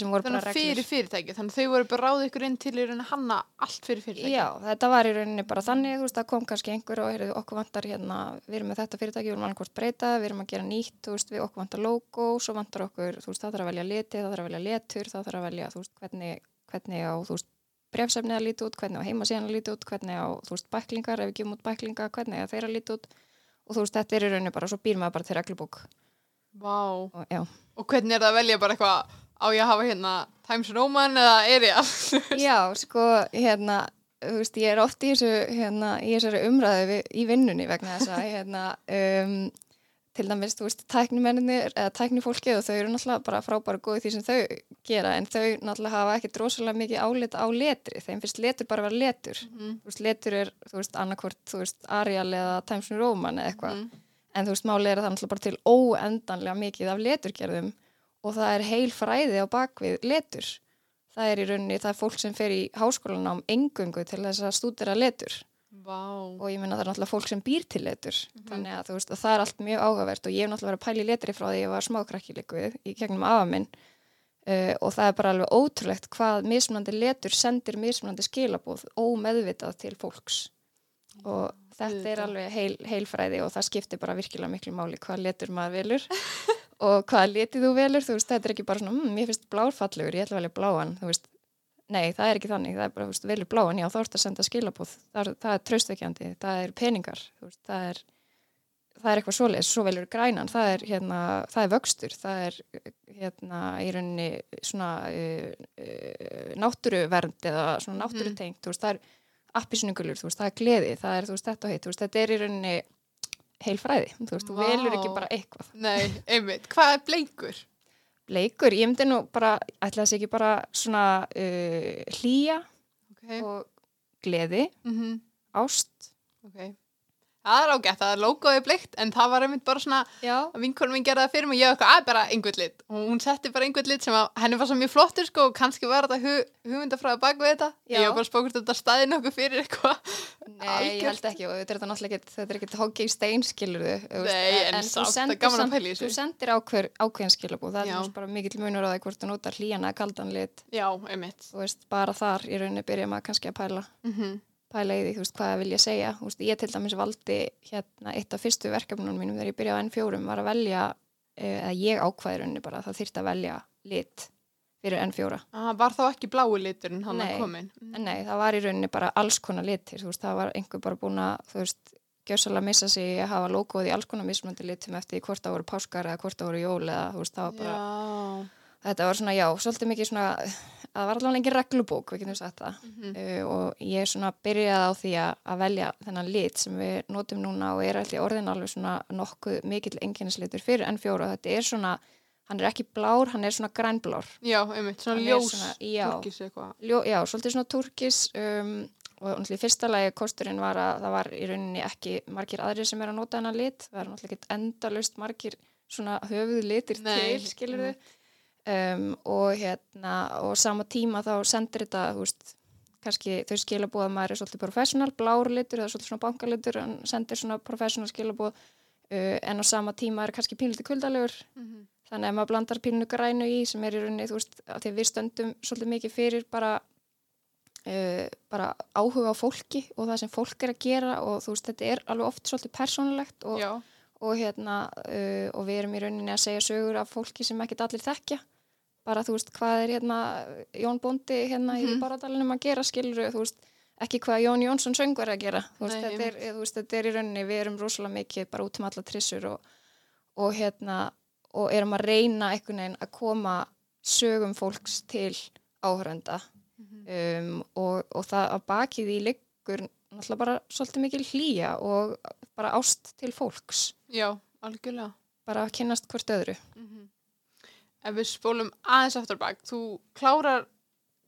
Voru Þannig að fyrir fyrirtæki, þannig að þau voru bara ráðið ykkur inn til í rauninni hanna allt fyrir fyrirtæki. Já, þetta var í rauninni bara þannig, þú veist, það kom kannski einhver og heyrðu, okkur vantar hérna, við erum með þetta fyrirtæki, við erum annarkvort breyta, við erum að gera nýtt, þú veist, við okkur vantar logo, svo vantar okkur, þú veist, það þarf að velja liti, það þarf að velja letur, það þarf að velja, þú veist, hvernig, hvernig á, þú veist, brefsefni að líti út, hvernig á heimasíðan að líti út, hvernig á, þú veist, bæklingar, ef við gefum út bæklinga, hvernig á þeirra líti út og þú veist, þetta er í rauninni bara, svo býr maður bara til reglubók Vá. og. Og hvernig er það að velja bara eitthvað, á ég að hafa hérna Times Roman eða Arial? Já, sko, hérna, þú veist, ég er oft í þessu, hérna, í þessari umræðu í vinnunni vegna þess að, hérna, um, til dæmis, þú veist, tæknimenninir eða tæknifólkið og þau eru náttúrulega bara frábæra góði því sem þau gera en þau náttúrulega hafa ekki drosalega mikið álit á letri, þeim finnst letur bara að vera letur. Mhm. Þú veist, letur er, þú veist, annarkvort, þú veist, Arial eða Times New Roman eða eitthvað. Mhm. En þú veist, máli er að það náttúrulega bara til óendanlega mikið af leturgerðum og það er heil fræði á bakvið letur. Það er í rauninni, það er fólk sem fer í háskólanám engöngu til þess að stúdera letur Vá. og ég menna það er náttúrulega fólk sem býr til letur. Þannig að veist, að það er allt mjög áhugavert og ég hef náttúrulega verið að pæla í letri frá því ég var smákrakki líkuð í gegnum afa minn. Uh, og það er bara alveg ótrúlegt hvað mismunandi letur sendir mismunandi skilabóð ómeðvitað til fólks. Og þetta er alveg heil, heilfræði og það skiptir bara virkilega miklu máli hvað letur maður velur og hvaða letið þú velur, þú veist, þetta er ekki bara svona, mmm, mér finnst blárfallegur, ég ætla að velja bláan, þú veist, nei, það er ekki þannig, það er bara, þú veist, velur bláan, já, þá ertu að senda skilabóð, það er, það er traustvekjandi, það er peningar, þú veist, það er, það er eitthvað svoleiðis, svo velur grænan, það er, hérna, það er vöxtur, það er, hérna, í rauninni svona uh, uh, náttúruvernd eða svona náttúrutengt, þú veist, það er appisnugulur, þú veist, það er gleði, það er, þú veist, þetta og hitt, þú veist, þetta er í rauninni heil fræði, þú veist, þú Vá. velur ekki bara eitthvað. Nei, einmitt. Hvað er bleikur? Bleikur, ég myndi nú bara, ætla þessi ekki bara svona uh, hlýja Ok. og gleði, Mhm. ást. Ok. Það er ágætt, það er logoði bleikt, en það var einmitt bara svona að vinkonum gerði það fyrir mig og ég eitthvað að bara einhvern lit. Og hún setti bara einhvern lit sem að henni var svo mjög flottur sko og kannski var þetta hu hugmyndafræða bak við þetta. Já. ég var bara spókust þetta staði nokkuð fyrir eitthvað. Nei, ég held ekki og þetta er þetta náttúrulega ekki, þetta er ekki hókja í stein skilur þau. Nei, en samt, það er gaman að pæla í Þú þessu. sendir ákver, ákveðin skilabú, það er bara mikill munur á það hvort þú pæla, mm í því, veist, hvað ég segja. Þú veist, ég til dæmis valdi hérna eitt af fyrstu verkefnunum mínum þegar ég byrjaði á N4 var að velja, eh, eða ég rauninni bara að það þyrfti að velja lit fyrir N4. ah, Var þá ekki blái liturinn hann að komin En nei, það var í rauninni bara alls konar litir, þú veist, það var einhver bara búin að, þú veist, gjössalega missa sig að hafa logoð í alls konar mismunandi litum eftir hvort það voru páskar eða hvort það voru jól eða, þú veist, það var bara, Já þetta var svona, já, svolítið mikið svona, það var allavega engin reglubók, við getum sagt það, Mhm. uh, og ég svona byrjaði á því að, að velja þennan lit sem við notum núna og er allir orðin alveg svona nokkuð mikill enginnislitur fyrir N4 og þetta er svona, hann er ekki blár, hann er svona grænblár. Já, einmitt, svona Hann er ljós svona- já. turkis eitthvað Ljó, já, svolítið svona turkis um, og náttúrulega í fyrsta lagi kosturinn var að það var í rauninni ekki margir aðrir sem er að nota hennar lit það er náttúrulega ekki endalust margir svona höfuð litir Nei, til skilur þau um, og hérna og sama tíma þá sendir þetta veist, kannski þau skilabóð að maður er svolítið professional, blár litur eða svolítið svona bankalitur, hann sendir svona professional skilabóð uh, en á sama tíma er kannski pínlítið kuldalegur. Mhm. þannig að maður blandar pínu grænu í sem er í rauninni, þú veist, af því að við stöndum svolítið mikið fyrir bara uh, bara áhuga á fólki og það sem fólk er að gera og þú veist, þetta er alveg oft svolítið persónulegt og, og hérna uh, og við erum í rauninni að segja sögur af fólki sem ekkit allir þekkja bara þú veist, hvað er hérna Jón Bóndi hérna í Mhm. Báradalinum að gera skilur, þú veist, ekki hvað Jón Jónsson söngur að gera, þú veist, Nei, þetta er, þú veist, þetta er í rauninni, við erum rosalega mikið bara út um alla trissur og, og hérna, og erum að reyna einhvern veginn að koma sögum fólks til áhörenda um, og, og það að bakið í liggur náttúrulega bara svolítið mikil hlýja og bara ást til fólks. Já, algjörlega. Bara að kynnast hvort öðru. Mhm. Ef við spólum aðeins aftur bak, þú klárar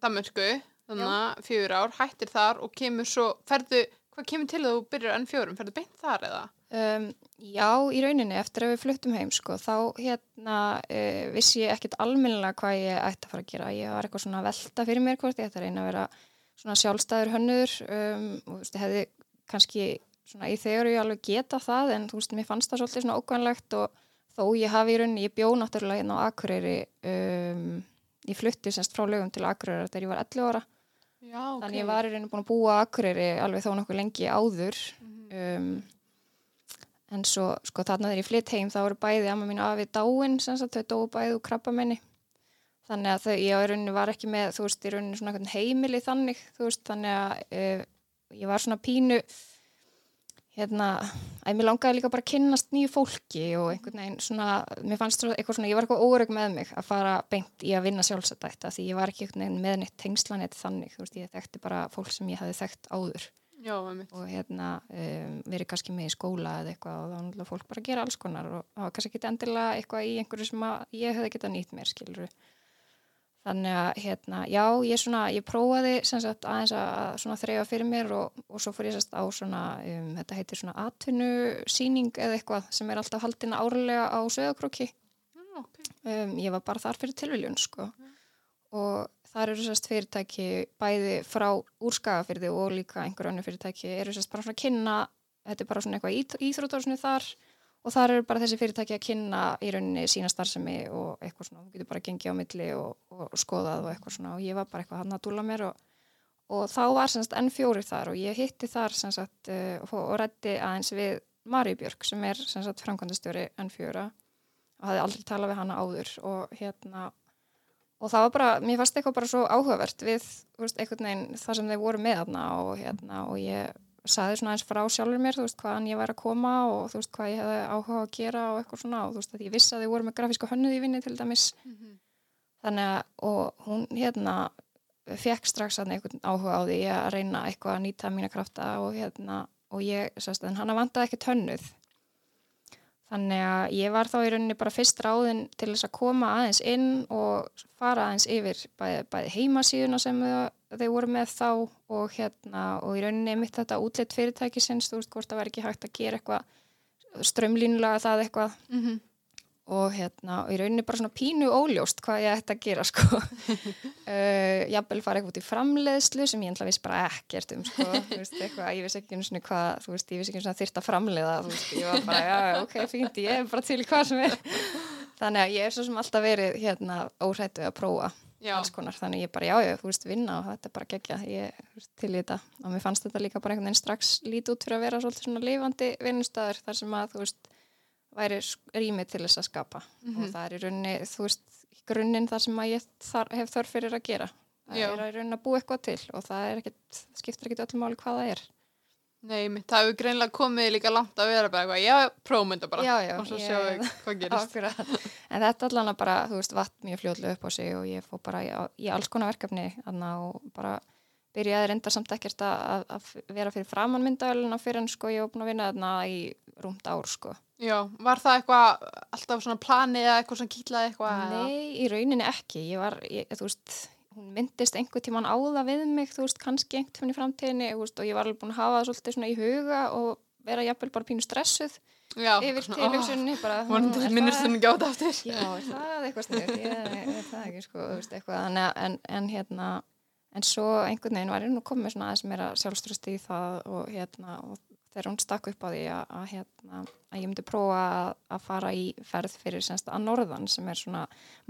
Danmörsku, þannig að fjögur ár, hættir þar og kemur svo, ferðu, hvað kemur til þú byrjar enn fjórum? Ferðu beint þar eða? Um, já, í rauninni, eftir að við fluttum heim, sko, þá hérna uh, vissi ég ekkit almennilega hvað ég ætti að fara að gera. Ég var eitthvað svona velta fyrir mér hvort ég ætti að reyna að vera svona sjálfstæður hönnur um, og þú veist, ég hefði kannski svona í þegar ég alveg geta það en þú veist, mér fannst það svolítið svona ókvæmlegt og þó ég hafi í rauninni, ég bjó náttúrulega hérna á Akureyri um, ég flutti semst frá lögum til Akureyri þegar ég var 11 ára Já, ok. þannig ég var í rauninni búin að búa á Akureyri alveg þó nokkuð lengi áður Mhm. um, en svo sko þarna þegar ég flytt heim þá voru bæði amma mín afi dáin sem sagt þau dóu bæði úr krabbamenni þannig að þau, ég í rauninni var ekki með þú veist, í rauninni svona heimili þannig þú veist, þannig að uh, ég var svona pínu hérna, að mér langaði líka bara að kynnast nýju fólki og einhvern veginn svona, mér fannst eitthvað svona, ég var eitthvað óreg með mig að fara beint í að vinna sjálfsættætt því ég var ekki einhvern veginn með neitt tengslanett þannig, þú veist, ég þekkti bara fólk sem ég hafði þekkt áður. Já, og hérna um, verið kannski með í skóla eða eitthvað og þá náttúrulega fólk bara gera alls konar og það var kannski ekki endilega eitthvað í einhverju sem ég hefði getað nýtt mér skiluru þannig að hérna, já, ég svona ég prófaði sagt aðeins að þreyfa fyrir mér og, og svo fór ég sérst á svona, um, þetta heitir svona atvinnusýning eða eitthvað sem er alltaf haldina árlega á sögakróki Já, ok. um, ég var bara þar fyrir tilviljun sko. og þar eru sérst fyrirtæki bæði frá úrskagafyrði og líka einhver önnu fyrirtæki eru sérst bara svona að kynna þetta er bara svona eitthvað íþrótársinu þar og þar eru bara þessi fyrirtæki að kynna í rauninni sína starfsemi og eitthvað svona, þú getur bara gengið á milli og, og skoðað og eitthvað svona. Og ég var bara eitthvað hann að dúla mér og, og þá var semst N4 þar og ég hitti þar semst uh, og, og rætti aðeins við Mari Björk sem er semst framkvæmdastjóri N4 og hafði aldrei talað við hana áður. Og hérna og það var bara, mér fannst eitthvað bara svo áhugavert við, veist, einhvern veginn það sem þeir voru með þarna og hérna og ég saði svona eins frá sjálfur mér, þú veist, hvaðan ég væri að koma og þú veist, hvað ég hefði áhuga að gera og eitthvað svona og þú veist, að ég vissi að þeir voru með grafíska hönnuð í vinni til dæmis Mhm. þannig að, og hún hérna fekk strax að einhvern áhuga á því að reyna eitthvað að nýta mína krafta og hérna, og ég, sérst, en hann vantaði ekki tönnuð þannig að ég var þá í rauninni bara fyrst ráðin til þess að koma aðeins inn og fara aðeins yfir bæði, bæði heimasíðuna sem þau, þau voru með þá og hérna, og í rauninni mitt þetta útlitt fyrirtækisins, þú veist, hvort það var ekki hægt að gera eitthvað strömlínulega það eitthvað. Mhm. og hérna, og í rauninni bara svona pínu óljóst hvað ég ætti að gera sko. Uh, jafnvel fara eitthvað út í framleiðslu sem ég ennlega viss bara ekkert um sko, þú veist, eitthvað, ég vissi ekki einu svona hvað, þú veist, ég vissi ekki einu svona þyrft að framleiða þú veist, ég var bara, já, ok, fínt ég er bara til hvað sem er. Þannig að ég er svo sem alltaf verið hérna óhrættu að prófa alls konar, þannig ég bara, já, já, þú veist, vinna og þetta er bara gegja, ég veist, til í þetta. Og mér fannst þetta líka bara einhvern veginn strax lít út fyrir að vera svolítið svona lifandi vinnustæður þar sem að, þú veist, væri rými til þess að skapa. Og það er í rauninni, þú veist, í grunninn það sem að ég þar, hef þörf fyrir að gera. Það Já. er að í rauninni að búa eitthvað til og það er ekkit, skiptir ekkit öllum máli hvað það er nei, mitt, það hefur greinlega komið líka langt að vera bara eitthvað, já, prófum þetta bara Já, já, og svo sjáum við hvað gerist. En þetta allan að bara, þú veist, vatt mjög fljóðlega upp á sig og ég fór bara í, alls konar verkefni og bara byrjaði reynda samt ekkert að, að vera fyrir framann myndavæluna fyrir en sko ég var búin að vinna þarna í rúmt ár sko. Já, var það eitthvað alltaf svona planið eða eitthvað sem kýtlaði eitthvað? Nei, í rauninni ekki. Ég var, ég, þú veist, hún myndist einhver tíman á það við mig, þú veist, kannski einhvern tíman í framtíðinni veist, og ég var alveg búin að hafa það svolítið svona í huga og vera jafnvel bara pínu stressuð Já, yfir svona, til ó, hugsunni bara. Vonandi "Hm, er minnist það- þenni ekki á þetta aftur. Já, er það eitthvað er ekki, sko, þú veist, eitthvað, en, en, en hérna, en svo einhvern veginn var ég nú komið svona aðeins meira sjálfströst í það og hérna, og þegar hún stakk upp á því að, að hérna, að ég myndi prófa að, að fara í ferð fyrir semst að norðan sem er svona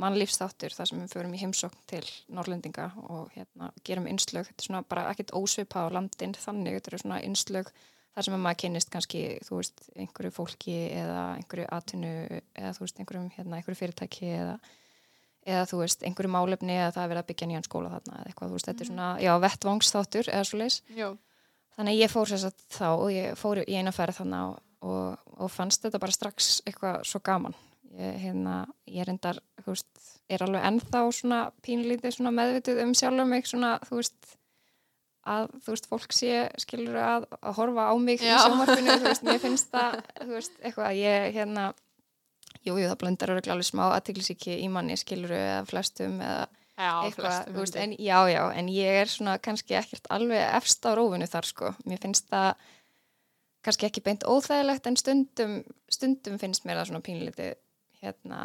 mannlífstáttur þar sem við förum í heimsókn til Norrlendinga og hérna gerum innslög, þetta er svona bara ekkert ósvipa á landin þannig, þetta eru svona innslög þar sem að maður kynnist kannski, þú veist, einhverju fólki eða einhverju atvinnu eða þú veist, einhverjum, hérna, einhverju fyrirtæki eða, eða þú veist, einhverju málefni eða það er verið að byggja nýjan skóla þarna eða eitthvað, þú veist, þetta er svona, já, vettvangsþáttur eða svo leis. Þannig að ég fór sér satt þá og ég fór í eina ferð þannig og, og, og fannst þetta bara strax eitthvað svo gaman. Ég, hérna, ég reyndar, þú veist, er alveg ennþá svona pínlítið svona meðvitið um sjálfur mig svona, þú veist, að, þú veist, fólk sé, skilur að, að horfa á mig í sjónvarpinu, þú veist, mér finnst það, þú veist, eitthvað, ég, hérna, jú, jú, það blöndar öruglega alveg smá aðtiklisíki í manni, skilur eða flestum, eða, Já, eitthvað, veist, en já, já, en ég er svona kannski ekkert alveg efst á rófinu þar sko, mér finnst það kannski ekki beint óþægilegt en stundum, stundum finnst mér það svona pínlítið hérna,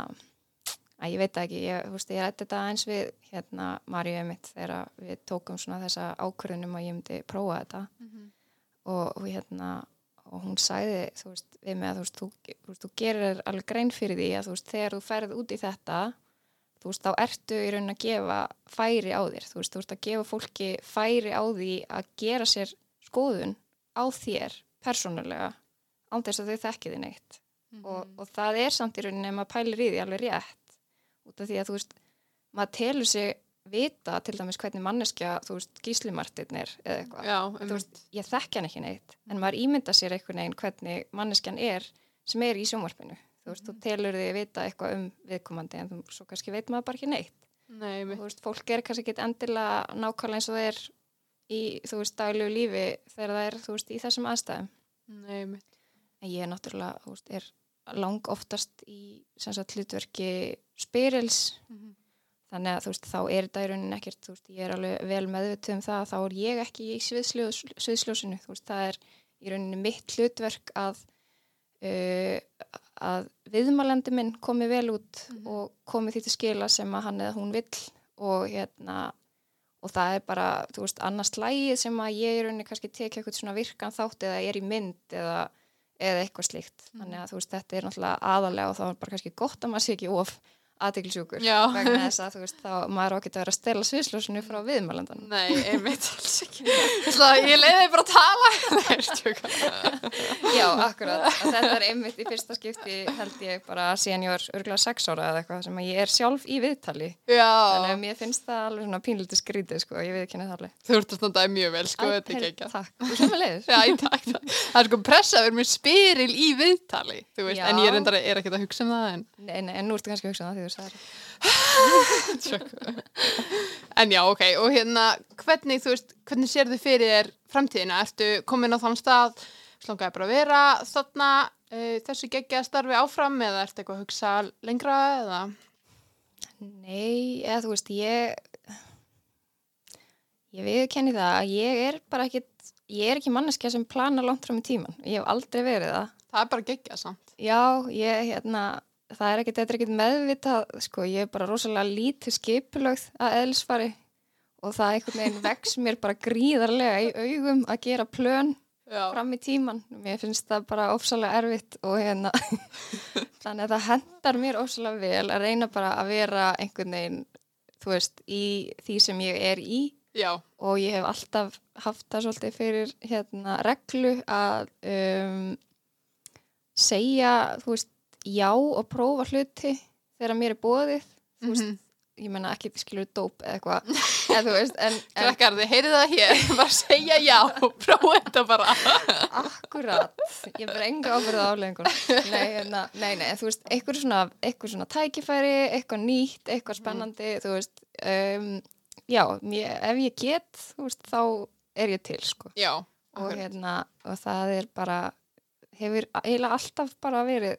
að ég veit ekki, ég, veist, ég rætti þetta eins við hérna Maríu mitt þegar við tókum svona þessa ákvörðunum að ég myndi prófa þetta. Mhm. og, og hérna og hún sagði, þú veist, við mig að þú veist, þú, þú gerir alveg grein fyrir því að þú veist, þegar þú ferð út í þetta þú veist, þá ertu í raunin að gefa færi á þér, þú veist, þú veist að gefa fólki færi á því að gera sér skoðun á þér persónulega, án þess að þau þekki þið neitt. Mhm. og, og það er samt í rauninni ef maður pælir í því alveg rétt. Út af því að þú veist maður telur sig vita til dæmis hvernig manneskja, þú veist, gíslimartin er eða eitthvað, þú veist, ég þekki hann ekki neitt. En maður ímynda sér einhvern veginn hvernig manneskjan er sem er í sjónvarpinu þú veist, þú telur þig vita eitthvað um viðkomandi en þú, svo kannski veit maður bara ekki neitt. Nei, og þú veist, fólk er kannski ekki endilega nákvæmlega eins og það er í, þú veist, daglegu lífi þegar það er, þú veist, í þessum aðstæðum. Nei, mitt. en ég er náttúrulega, þú veist, er lang oftast í sem sagt hlutverki spyrils Mhm. þannig að þú veist, þá er þetta í rauninni ekkert þú veist, ég er alveg vel meðvituð um það þá er ég ekki í sviðsljós, sviðsljósinu. Þú veist, það er í rauninni mitt hlutverk að uh, að viðmælandi minn komi vel út Mhm. og komi því til skila sem að hann eða hún vill og hérna og það er bara, þú veist, annars lægið sem að ég í rauninni kannski tekja eitthvað svona virkan þátt eða er í mynd eða, eða eitthvað slíkt, Mhm. þannig að þú veist, þetta er náttúrulega aðalega og þá er bara kannski gott að maður sé ekki of aðteglisjúkur Já. vegna þess að þú veist, þá maður á ekki að vera að stela sviðsljósinu frá viðmælandan Nei, einmitt alls ekki. Ég leiði bara að tala. Já, akkurat, þetta er einmitt í fyrsta skipti held ég bara var örgulega sex ára eða eitthvað sem að ég er sjálf í viðtali þannig Já, að mér finnst það alveg svona pínlítið skrítið sko, ég veit ekki það alveg þú ert að standaði mjög vel, sko, þetta er ekki ekki. Það er sko pressa að vera með spyril í viðtali. en já, ok, og hérna, hvernig, þú veist, hvernig sér þið fyrir þér framtíðina? Ertu komin á þann stað, slangaði bara að vera þarna uh, þessu geggja starfi áfram eða ertu eitthvað að hugsa lengra eða? Nei, eða þú veist, ég ég viðkenni það að ég er bara ekkit ég er ekki manneskja sem plana langt fram í tíman ég hef aldrei verið það Það er bara geggja samt. Já, ég, hérna, það er ekkert, er meðvitað, sko, ég er bara rosalega lítið skipulögð að eðlisfari og það einhvern veginn vex mér bara gríðarlega í augum að gera plön Já, fram í tíman. Mér finnst það bara ofsalega erfitt og hérna, þannig að það hendar mér ofsalega vel að reyna bara að vera einhvern veginn, þú veist, í því sem ég er í. Já, og ég hef alltaf haft það svolítið fyrir hérna reglu að um, segja, þú veist, já og prófa hluti þegar mér er bóðið, þú veist, Mhm. ég menna ekki skilur dóp eða eitthvað, eða þú veist, en, en krakkar þið heyrið það hér, bara segja já prófa þetta bara. akkurat, ég ber enga ábyrða nei, hérna, nei, nei, en þú veist, eitthvað svona, eitthvað svona tækifæri, eitthvað nýtt, eitthvað spennandi, þú veist, um, já, mér, ef ég get, veist, þá er ég til, sko. Já, og hérna og það er bara hefur eiginlega alltaf bara verið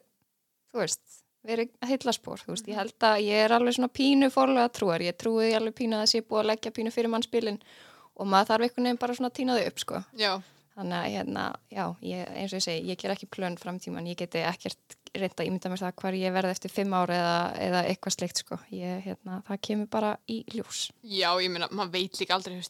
þú veist, verið heillaspor þú veist, ég held að ég er alveg svona pínu fórlega trúar, ég trúi alveg pínu að það sé búið að leggja pínu fyrir mannspilin og maður þarf einhvern veginn bara svona að týna þau upp sko. þannig að hérna, já, ég, eins og ég segi ég ger ekki plön framtíman, ég geti ekkert reynda að ímynda mér það hvar ég verði eftir fimm ára eða, eða eitthvað sleikt sko. ég, hérna, það kemur bara í ljós já, ég meina, maður veit líka aldrei,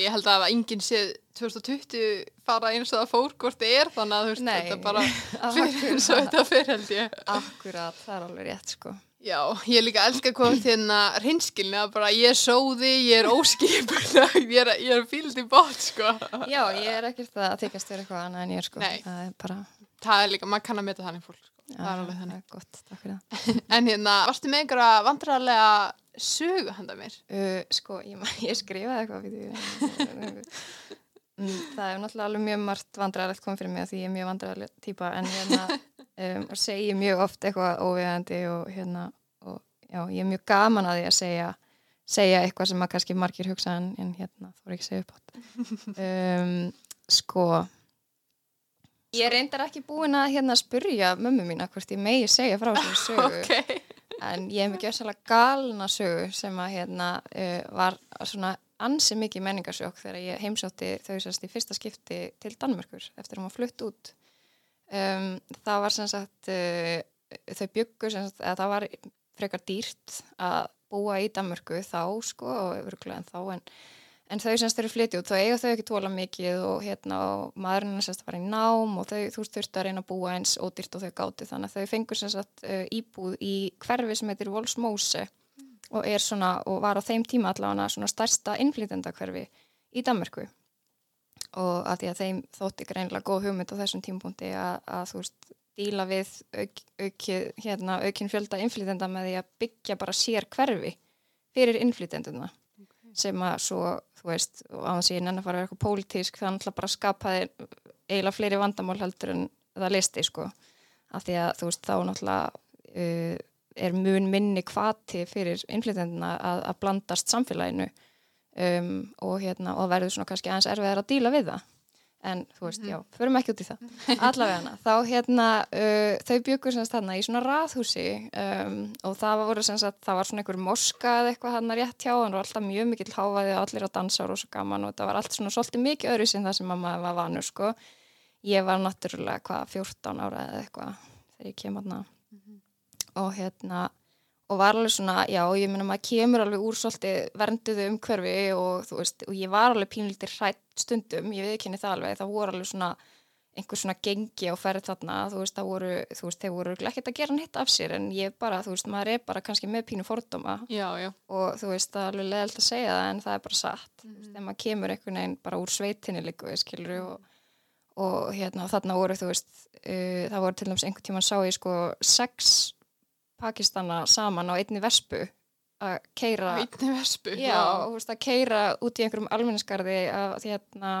ég held að enginn séð 2020 fara eins og það fór hvort þið er, þannig að þú veist, Nei. þetta bara fyrir eins og þetta fyrir held ég. akkurat, það er alveg rétt sko. Já, ég líka elska hvað þérna reynskilni að bara ég er sóði, ég er óskipulag, ég er, er fíld í bótt, sko. Já, ég er ekkert að þykast vera eitthvað annað en ég er sko. Nei. Það er bara, Það er líka, maður kann að meta þannig fólk, sko. já, það er alveg þannig. Gott, takk fyrir það. En hérna, varstu með einhverja vandræðarlega sögu handa mér? Uh, sko, ég, ég skrifaði eitthvað. Mm, Það er náttúrulega alveg mjög margt vandræðilegt komið fyrir mig því ég er mjög vandræðileg típa en hérna um, segi mjög oft eitthvað óvegandi og hérna og já, ég er mjög gaman að því að segja segja eitthvað sem að kannski margir hugsa en, en hérna þú er ekki segja upp átt um, sko ég reyndar ekki búin að hérna spurja mömmu mína hvort ég megi segja frá þessu sögu Ok. En ég hef mikið össalega galna sögu sem að hérna uh, var svona ansi mikið menningarsjók þegar ég heimsótti þau sérst í fyrsta skipti til Danmörkur eftir að maður flutt út. Um, það var sem sagt uh, þau byggur sem sagt að það var frekar dýrt að búa í Danmörku þá sko og örgulega en þá en, en þau semst eru flytið út þá eiga þau ekki tóla mikið og hérna og maðurinn semst að fara í nám og þau þú veist þurftu að reyna að búa eins ódýrt og þau gáti þannig að þau fengur semst að uh, íbúð í hverfi sem heitir Volsmose og er svona og var á þeim tíma allavega svona stærsta innflytendakverfi í Danmörku. Og að því að þeim þótti greinlega góð hugmynd á þessum tímpunkti að, að þú veist díla við auk, auk, hérna, aukinn fjölda innflytenda með því að byggja bara sér hverfi fyrir innflytenduna. Sem að svo, þú veist, á þess að ég nenni að fara að vera eitthvað pólitísk, er náttúrulega bara að skapa eiginlega fleiri vandamál heldur en það listi, sko, af því að þú veist, þá náttúrulega uh, er mun minni kvati fyrir innflytenduna að, að blandast samfélaginu um, og hérna, og verður svona kannski aðeins erfiðar að díla við það en þú veist, mm. já, förum ekki út í það allavega hana, þá hérna uh, þau byggur semst hérna í svona raðhúsi um, og það voru semst að það var svona einhver moska eða eitthvað hérna rétt hjá og það var alltaf mjög mikill háfaði og allir að dansa og svo gaman og það var allt svona svolítið mikið öðru sem það sem mamma var vanur sko ég var náttúrulega hvað 14 ára eða eitthvað þegar ég kem hérna mm -hmm. og hérna og var alveg svona, já, ég minna maður kemur alveg úr svolítið vernduðu umhverfi og þú veist, og ég var alveg pínlítið hrætt stundum, ég viðkynni það alveg það voru alveg svona, einhver svona gengi á ferð þarna, þú veist, það voru þú veist, þeir voru ekkert að gera nýtt af sér en ég bara, þú veist, maður er bara kannski með pínu fordóma já, já. og þú veist, það er alveg leðilt að segja það en það er bara satt, mm. þú veist, mhm. þegar maður kemur einhvern veginn bara úr sveitinni skilur og, og hérna, þarna voru, þú veist, uh, það voru til dæmis einhvern tíma sá ég sko sex Pakistana saman á einni vespu að keira einni vespu? Já, og, veist, að keira út í einhverjum almenniskarði að því hérna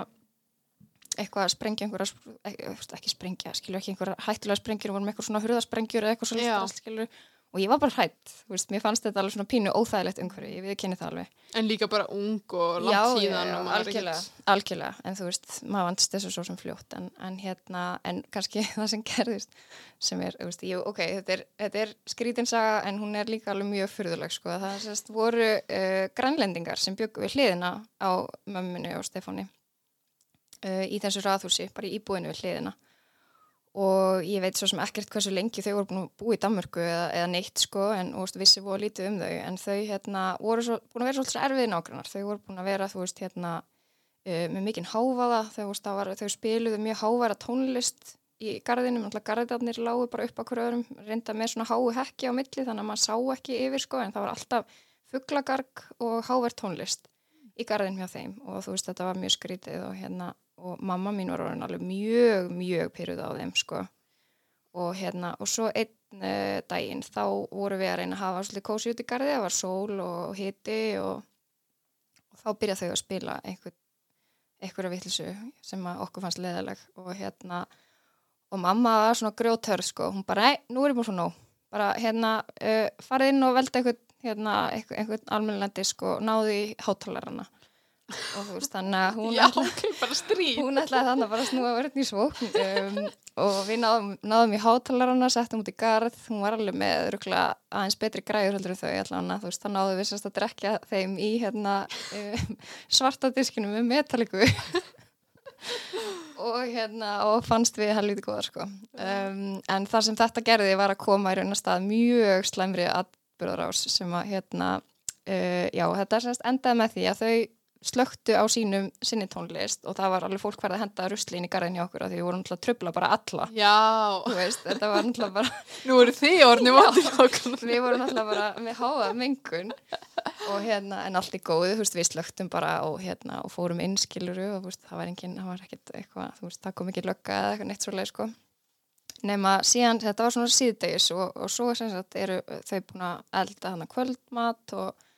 eitthvað að sprengja einhverja, ekki sprengja skilur ekki einhverja hættulega sprengjur vorum eitthvað svona hurðasprengjur eða eitthvað svona skilur og ég var bara hrætt, þú veist, mér fannst þetta alveg svona pínu óþægilegt umhverju, ég viðkynni það alveg. En líka bara ung og langt síðan Já, algjörlega, ekkert... algjörlega, en þú veist maður vantst þessu svo sem fljótt. En, en hérna, en kannski það sem gerðist sem er, þú veist, ég, ok, þetta er, þetta er skrítinsaga en hún er líka alveg mjög fyrðuleg, sko, það sérst voru uh, grænlendingar sem byggu við hliðina á mömminu og Stefáni uh, í þessu raðhúsi, bara í íbúinu við hliðina og ég veit svo sem ekkert hversu lengi þau voru búin að búa í Danmörku eða, eða neitt sko en veist, vissi voru lítið um þau. En þau hérna, voru svo, búin að vera svolítið erfið nágrannar. Þau voru búin að vera þú veist hérna uh, með mikinn háfaða þau, veist, var, þau spiluðu mjög hávara tónlist í garðinum, alltaf garðarnir lágu bara upp á hverju öðrum, reynda með svona hái hekki á milli þannig að maður sá ekki yfir sko en það var alltaf fugglagarg og háver tónlist í garðin hjá þeim. Og þú veist þetta var mjög skrítið og hérna og mamma mín var orðin alveg mjög, mjög pyrruð á þeim sko. Og hérna og svo einn uh, daginn þá voru við að reyna að hafa svolítið kósi út í gardi, það var sól og hiti og, og þá byrjað þau að spila einhver, einhverja vittlisu sem okkur fannst leðaleg og hérna og mamma var svona grjótörð sko, hún bara, nei, nú er ég búin svo nóg. Bara hérna uh, farið inn og velta einhvern hérna, einhvern almennilendi sko, náðu í hátalarana og þú veist þannig að hún Já, ætlaði, hún ætlaði þannig að bara snúa verðin í svókn um, og við náðum, náðum í hátalarana, settum út í garð. Hún var alveg með rúkla aðeins betri græður heldur þau allavega, þú veist, þá náðum við sérst að drekja þeim í hérna um, svarta diskinu með metalliku og hérna og fannst við helviti góða sko. Um, en þar sem þetta gerði var að koma í raun að stað mjög slæmri atbyrðarás sem að hérna uh, já, þetta er sérst endað með því að þau slöktu á sínum sinni tónlist og það var alveg fólk hverða að henda rusli inn í garðin hjá okkur að því við vorum alltaf að tröfla bara alla. Já. Veist, Þetta var alltaf bara Nú eru þið orðinu vandi Við vorum alltaf bara með háa mengun og hérna en allt í góðu veist, við slöktum bara og, hérna, og fórum inn skiluru og veist, það var enginn það var ekkert eitthvað, það kom ekki lögga eða eitthvað neitt svoleið sko. Nema síðan þetta var svona síðdegis og, og svo sagt, eru þau búin að elda hana kvöldmat og,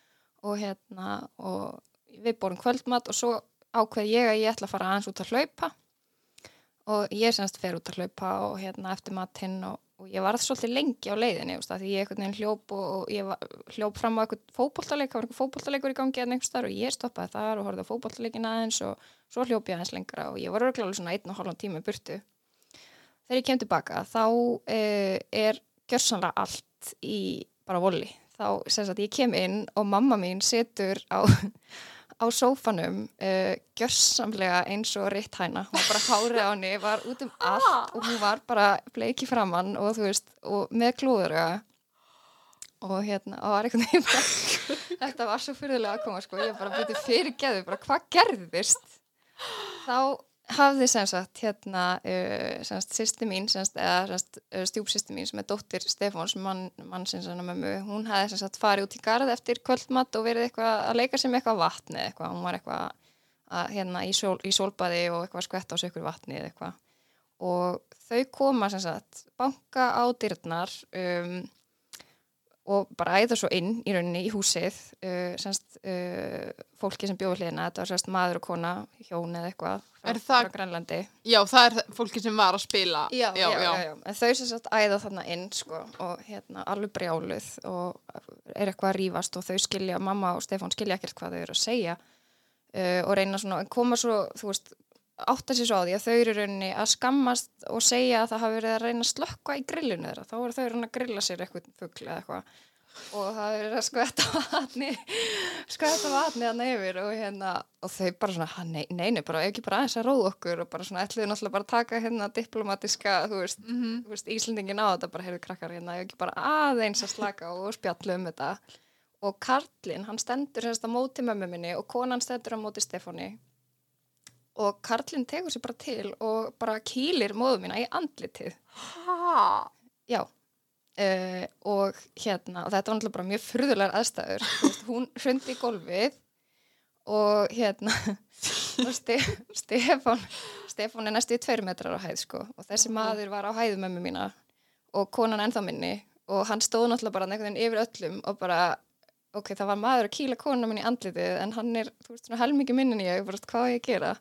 og hérna og við borum kvöldmat og svo ákveð ég að ég ætla að fara aðeins út að hlaupa og ég semst fer út að hlaupa og hérna eftir matinn og, og ég var svolítið lengi á leiðinni því ég einhvern veginn hljóp og, og ég var, hljóp fram á eitthvað fókbóltaleik það var eitthvað fókbóltalegur í gangi eða einhvers þar og ég stoppaði þar og horfði á fókbóltaleikin aðeins og svo hljóp ég aðeins lengra og ég var örgláðið svona einn og halvan tíma burtu þegar ég kem tilbaka þá eh, er gjörsanlega allt í bara voli. Þá, sem sagt, ég kem inn og mamma mín setur á, á sófanum uh, gjörsamlega eins og ritt hæna. Hún var bara hárið á henni, var út um allt og hún var bara bleiki framann og þú veist, og með klúðuröga og hérna, og var einhvern veginn bara, þetta var svo fyrirlega að koma sko, ég bara byrði fyrir geðu, bara hvað gerðist? Þá hafði sem sagt hérna uh, sýsti mín sem sagt, eða uh, stjúpsýsti mín sem er dóttir Stefáns mann, mann sem sagt mömmu hún hafði sem sagt farið út í garð eftir kvöldmatt og verið eitthvað að leika sem eitthvað vatni eitthvað, hún var eitthvað að, hérna í, sól, í sólbaði og eitthvað skvett á sig ykkur vatni eitthvað. Og þau koma sem sagt banka á dyrnar um, og bara æða svo inn í rauninni í húsið uh, semst uh, fólki sem bjóði hlýðina, þetta var semst maður og kona hjón eða eitthvað frá, frá Grænlandi Já, það er fólki sem var að spila. já, já, já, já. en þau sem sagt æða þarna inn sko, og hérna alveg brjáluð og er eitthvað að rífast og þau skilja, mamma og Stefán skilja ekkert hvað þau eru að segja uh, og reyna svona, en koma svo, þú veist átta sér svo á því að þau eru rauninni að skammast og segja að það hafi verið að reyna að slökka í grillinu þeirra, þá eru þau að reyna að grilla sér eitthvað fugl eða eitthvað. Og það er að skvætta vatni skvætta vatni hann yfir og hérna og þau bara svona, "Ha, nei, nei, nei, bara ekki bara aðeins að róða okkur og bara svona ætluðu náttúrulega bara að taka hérna diplomatiska, þú veist, þú veist Íslendingin á þetta, bara heyrðu krakkar hérna ekki bara aðeins að slaka og spjalla um þetta. Og Karlinn, hann stendur semst á móti mömmu minni og konan stendur á móti Stefáni og Karlinn tegur sér bara til og bara kýlir móðu mína í andlitið Ha? Já, uh, og hérna, og þetta var náttúrulega bara mjög furðulegar aðstæður, veist, hún hrundi í gólfið og hérna, og Ste Stefán, Stefán er næstu í tveir metrar á hæð, sko, og þessi maður var á hæðu mömmu mína og konan ennþá minni og hann stóð náttúrulega bara veginn yfir öllum og bara, ok, það var maður að kýla konuna minni í andlitið, en hann er, þú veist, svona helmingi minnin ég, bara, hvað á ég að gera?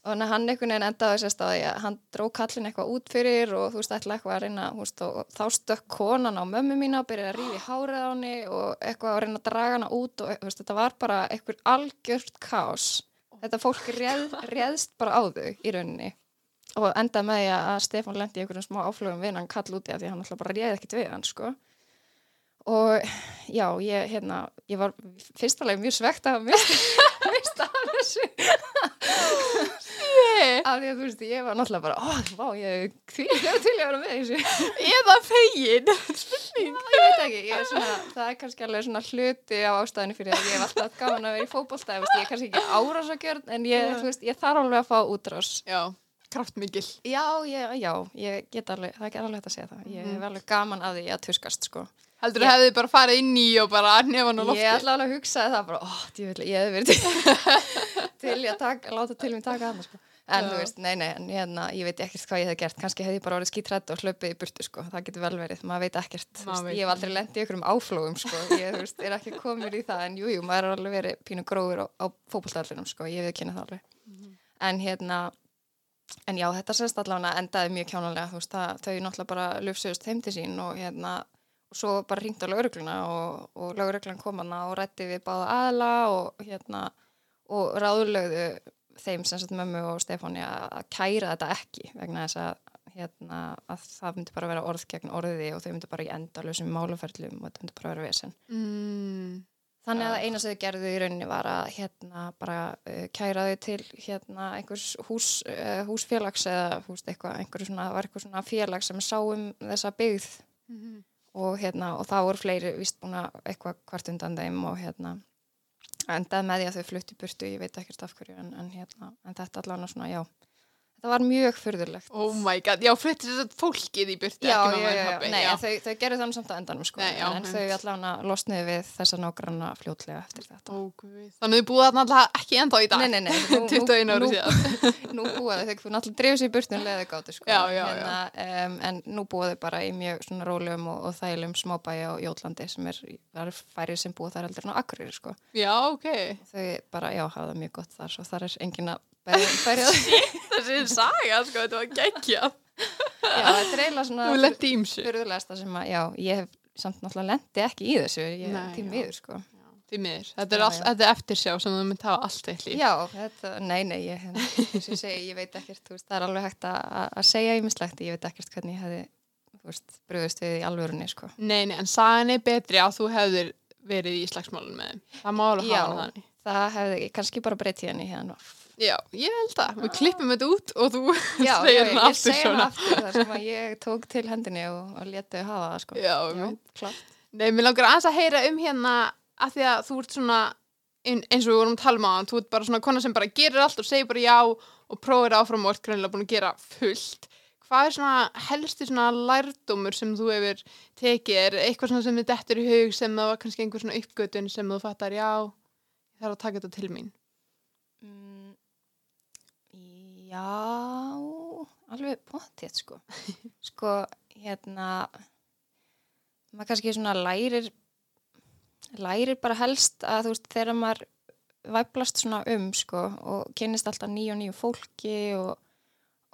Og þannig að hann einhvern veginn endaði sérst að hann dró kallin eitthvað út fyrir og þú veist, ætla eitthvað að reyna veist, þá stökk konan á mömmu mína og byrjaði að rífi hárið á henni og eitthvað að reyna að draga hana út og veist, þetta var bara eitthvað algjört kaos. Þetta fólk réð, réðst bara á þau í rauninni og endaði með því að Stefán lendi í einhverjum smá áflögum við hann kall úti af því að hann alltaf bara réði ekkit við hann sko. Og já, ég, hérna, ég var fyrstulega mjög svegt að mista af þessu. Af því að þú veist, ég var náttúrulega bara, ó, vá, ég því ég til ég að vera með þessu. Eða fegin. Spurning. ég veit ekki, ég er svona, það er kannski alveg svona hluti á ástæðinu fyrir að ég hef alltaf gaman að vera í fótbolta, ég, veist, ég er kannski ekki árásakjörn en ég, veist, ég þarf alveg að fá útrás. Já, kraftmikil. já, ég, já, ég get alveg það er alveg hægt að segja það, ég hef alveg gaman að því að tuskast, sko Heldur þú hefði bara farið inn í og bara nefn og lofti? ég ætla alveg að hugsaði það bara, ó, djúvill, ég hef verið til, ég að taka, láta til mér taka það, sko. En Já. þú veist, nei, nei, en hérna, ég veit ekkert hvað ég hef gert, kannski hef ég bara orðið skítrætt og hlaupið í burtu, sko, það getur vel verið, maður veit ekkert, Maður veist, veit ég hef aldrei lendið ykkur um áflógum, sko, ég, þú veist, er ekki komið í það, en jú, jú, maður er alveg verið pínu gróður á, á fótboltallinum, sko, ég hef kynna það alveg. En hérna, en já, þetta sérst allavega endaði mjög kjánalega, þú veist, það, þau náttúrulega bara lufsuðust heim til sín og hérna, svo bara ringt á lögregluna og, og lögreglan kom hana og rætti við báða aðla og hérna, og ráðlögðu þeim sem sagt mömmu og Stefáni að kæra þetta ekki vegna þess að, hérna, að það myndi bara vera orð gegn orði og þau myndi bara í endalösum málaferlum og þetta myndi bara vera vesen. Mm. Þannig að eina sem þau gerðu í rauninni var að hérna bara uh, kæra þau til hérna einhvers hús, uh, húsfélags eða húst eitthvað, einhverju svona, var eitthvað svona félag sem sá um þessa byggð Mhm. Og hérna og það voru fleiri vist búin að eitthvað hvart undan þeim og hérna endaði með því að þau flutti burtu, ég veit ekkert af hverju en, en hérna, en þetta allavega svona, já þetta var mjög furðulegt Oh my god, já, flytti þess að fólkið í burtu, Já, ekki mamma já, pabbi. nei, þau, þau gerðu þannig samt á endanum sko, Nei, já, en, en þau allavega losniðu við þessa nágranna fljótlega eftir þetta Ó. Þannig þið búið þarna alltaf ekki ennþá í dag. Nei, nei, nei, nú, 21 ári síðan. nú búa þau, þau náttúrulega drifið sér í burtun leðið gátu sko, Já, hérna, um, en nú búa þau bara í mjög svona rólegum og, og þægilegum smábæja á Jótlandi sem er, það er færið sem búa þar heldur en á Akureyri sko, Já, ok. þau bara, já, hafa það mjög gott þar svo þar er engin að það Þessi er saga, sko, þetta var geggjað. Já, þetta er eiginlega svona Þú lendi ímsu. fyrðulegasta sem að, já, ég hef samt náttúrulega lendi ekki í þessu, ég Nei, já. miður sko. Því miður. Þetta er, all, þetta er eftirsjá sem þú myndi hafa allt eitt líf. Já, þetta, nei, nei, ég, eins og ég segi, ég veit ekkert, þú veist, það er alveg hægt að, segja ímislegt, ég veit ekkert hvernig ég hefði þú veist, bröðust við í alvörunni, sko. Nei, nei, en sagan er betri að þú hefðir verið í slagsmálun með. Það má alveg hafa þannig. Það hefði kannski bara breytið henni hérna. Já, ég held það. Við klippum þetta út og þú Já, já, segir ég, hana ég aftur segi svona. hana aftur þar sem að ég tók til hendinni og, og letið hafa það, sko. Já, já klart. Nei, mér langar aðeins að heyra um hérna að því að þú ert svona ein- eins og við vorum að tala um á þú ert bara svona kona sem bara gerir allt og segir bara já og prófir áfram og ert greinilega búin að gera fullt. Hvað er svona helsti svona lærdómur sem þú hefur tekið? Er eitthvað svona sem þið dettur í hug sem það var kannski einhver svona uppgötun sem þú fattar já, ég þarf að taka þetta til mín? Mm, já, alveg pottið, sko. sko, hérna, maður kannski svona lærir, lærir bara helst að þú veist, þegar maður væplast svona um, sko, og kynnist alltaf nýju og nýju fólki og,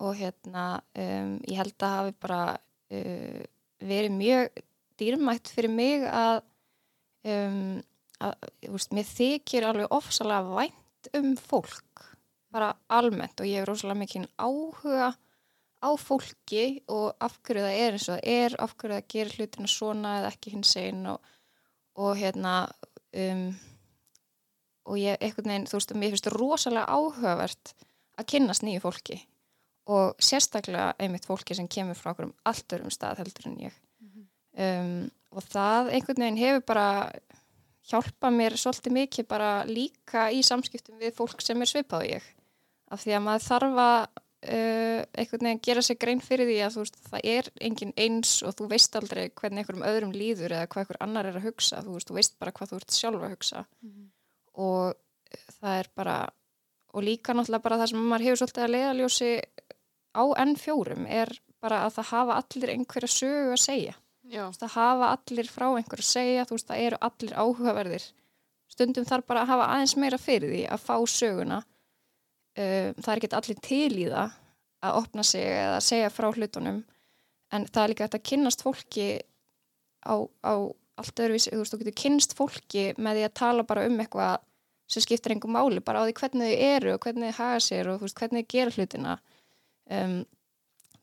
og hérna, um, ég held að hafi bara uh, verið mjög dýrmætt fyrir mig að, um, að, þú veist, mér þykir alveg ofsalega vænt um fólk bara almennt og ég hef rosalega mikið áhuga á fólki og af hverju það er eins og það er af hverju það gerir hlutina svona eða ekki hins einn og, og hérna um, og ég einhvern veginn, þú veist, mér finnst það rosalega áhugavert að kynnast nýju fólki og sérstaklega einmitt fólki sem kemur frá okkur um allt örum stað heldur en ég. Um, og það einhvern veginn hefur bara hjálpa mér svolítið mikið bara líka í samskiptum við fólk sem er svipað og ég af því að maður þarf að uh, einhvern veginn gera sig grein fyrir því að þú veist, það er engin eins og þú veist aldrei hvernig einhverjum öðrum líður eða hvað einhver annar er að hugsa, þú veist, þú veist bara hvað þú ert sjálf að hugsa. Og uh, það er bara og líka náttúrulega bara það sem maður hefur svolítið að leiðaljósi á N4 er bara að það hafa allir einhverja sögu að segja. Veist, það hafa allir frá einhverju að segja, þú veist, það eru allir áhugaverðir. Stundum þarf bara að hafa aðeins meira fyrir því að fá söguna. Um, það er ekki allir til í það að opna sig eða að segja frá hlutunum, en það er líka hægt að kynnast fólki á, á allt öðruvísi, þú veist, þú getur kynnst fólki með því að tala bara um eitthvað sem skiptir einhver máli, bara á því hvernig þau eru og hvernig þau haga sér og þú veist, hvernig þau gera hlutina. Um,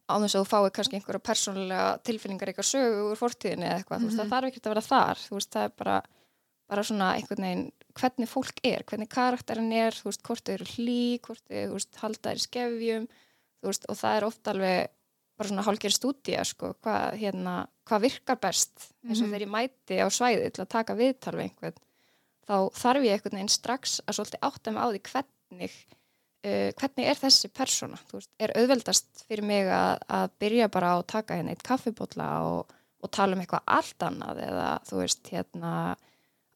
á þess að þú fáið kannski einhverja persónulega tilfinningar eitthvað sögu úr fortíðinni eða eitthvað, þú veist, það þarf ekkert að vera þar. Þú veist, það er bara, bara svona einhvern veginn, hvernig fólk er, hvernig karakterin er, þú veist, hvort þau eru hlý hvort þau, halda í skefjum þú veist, og það er oft alveg bara svona hálfgerð stúdía, sko hvað, hérna, hvað virkar best eins og Mhm. þegar ég mæti á svæði til að taka viðtal við einhvern, þá þarf ég einhvern veginn strax að svolítið átta mig á því hvernig uh, hvernig er þessi persóna, veist, er auðveldast fyrir mig að, að byrja bara á að taka hérna eitt kaffibólla og, og tala um eitthvað allt annað eða þú veist, hérna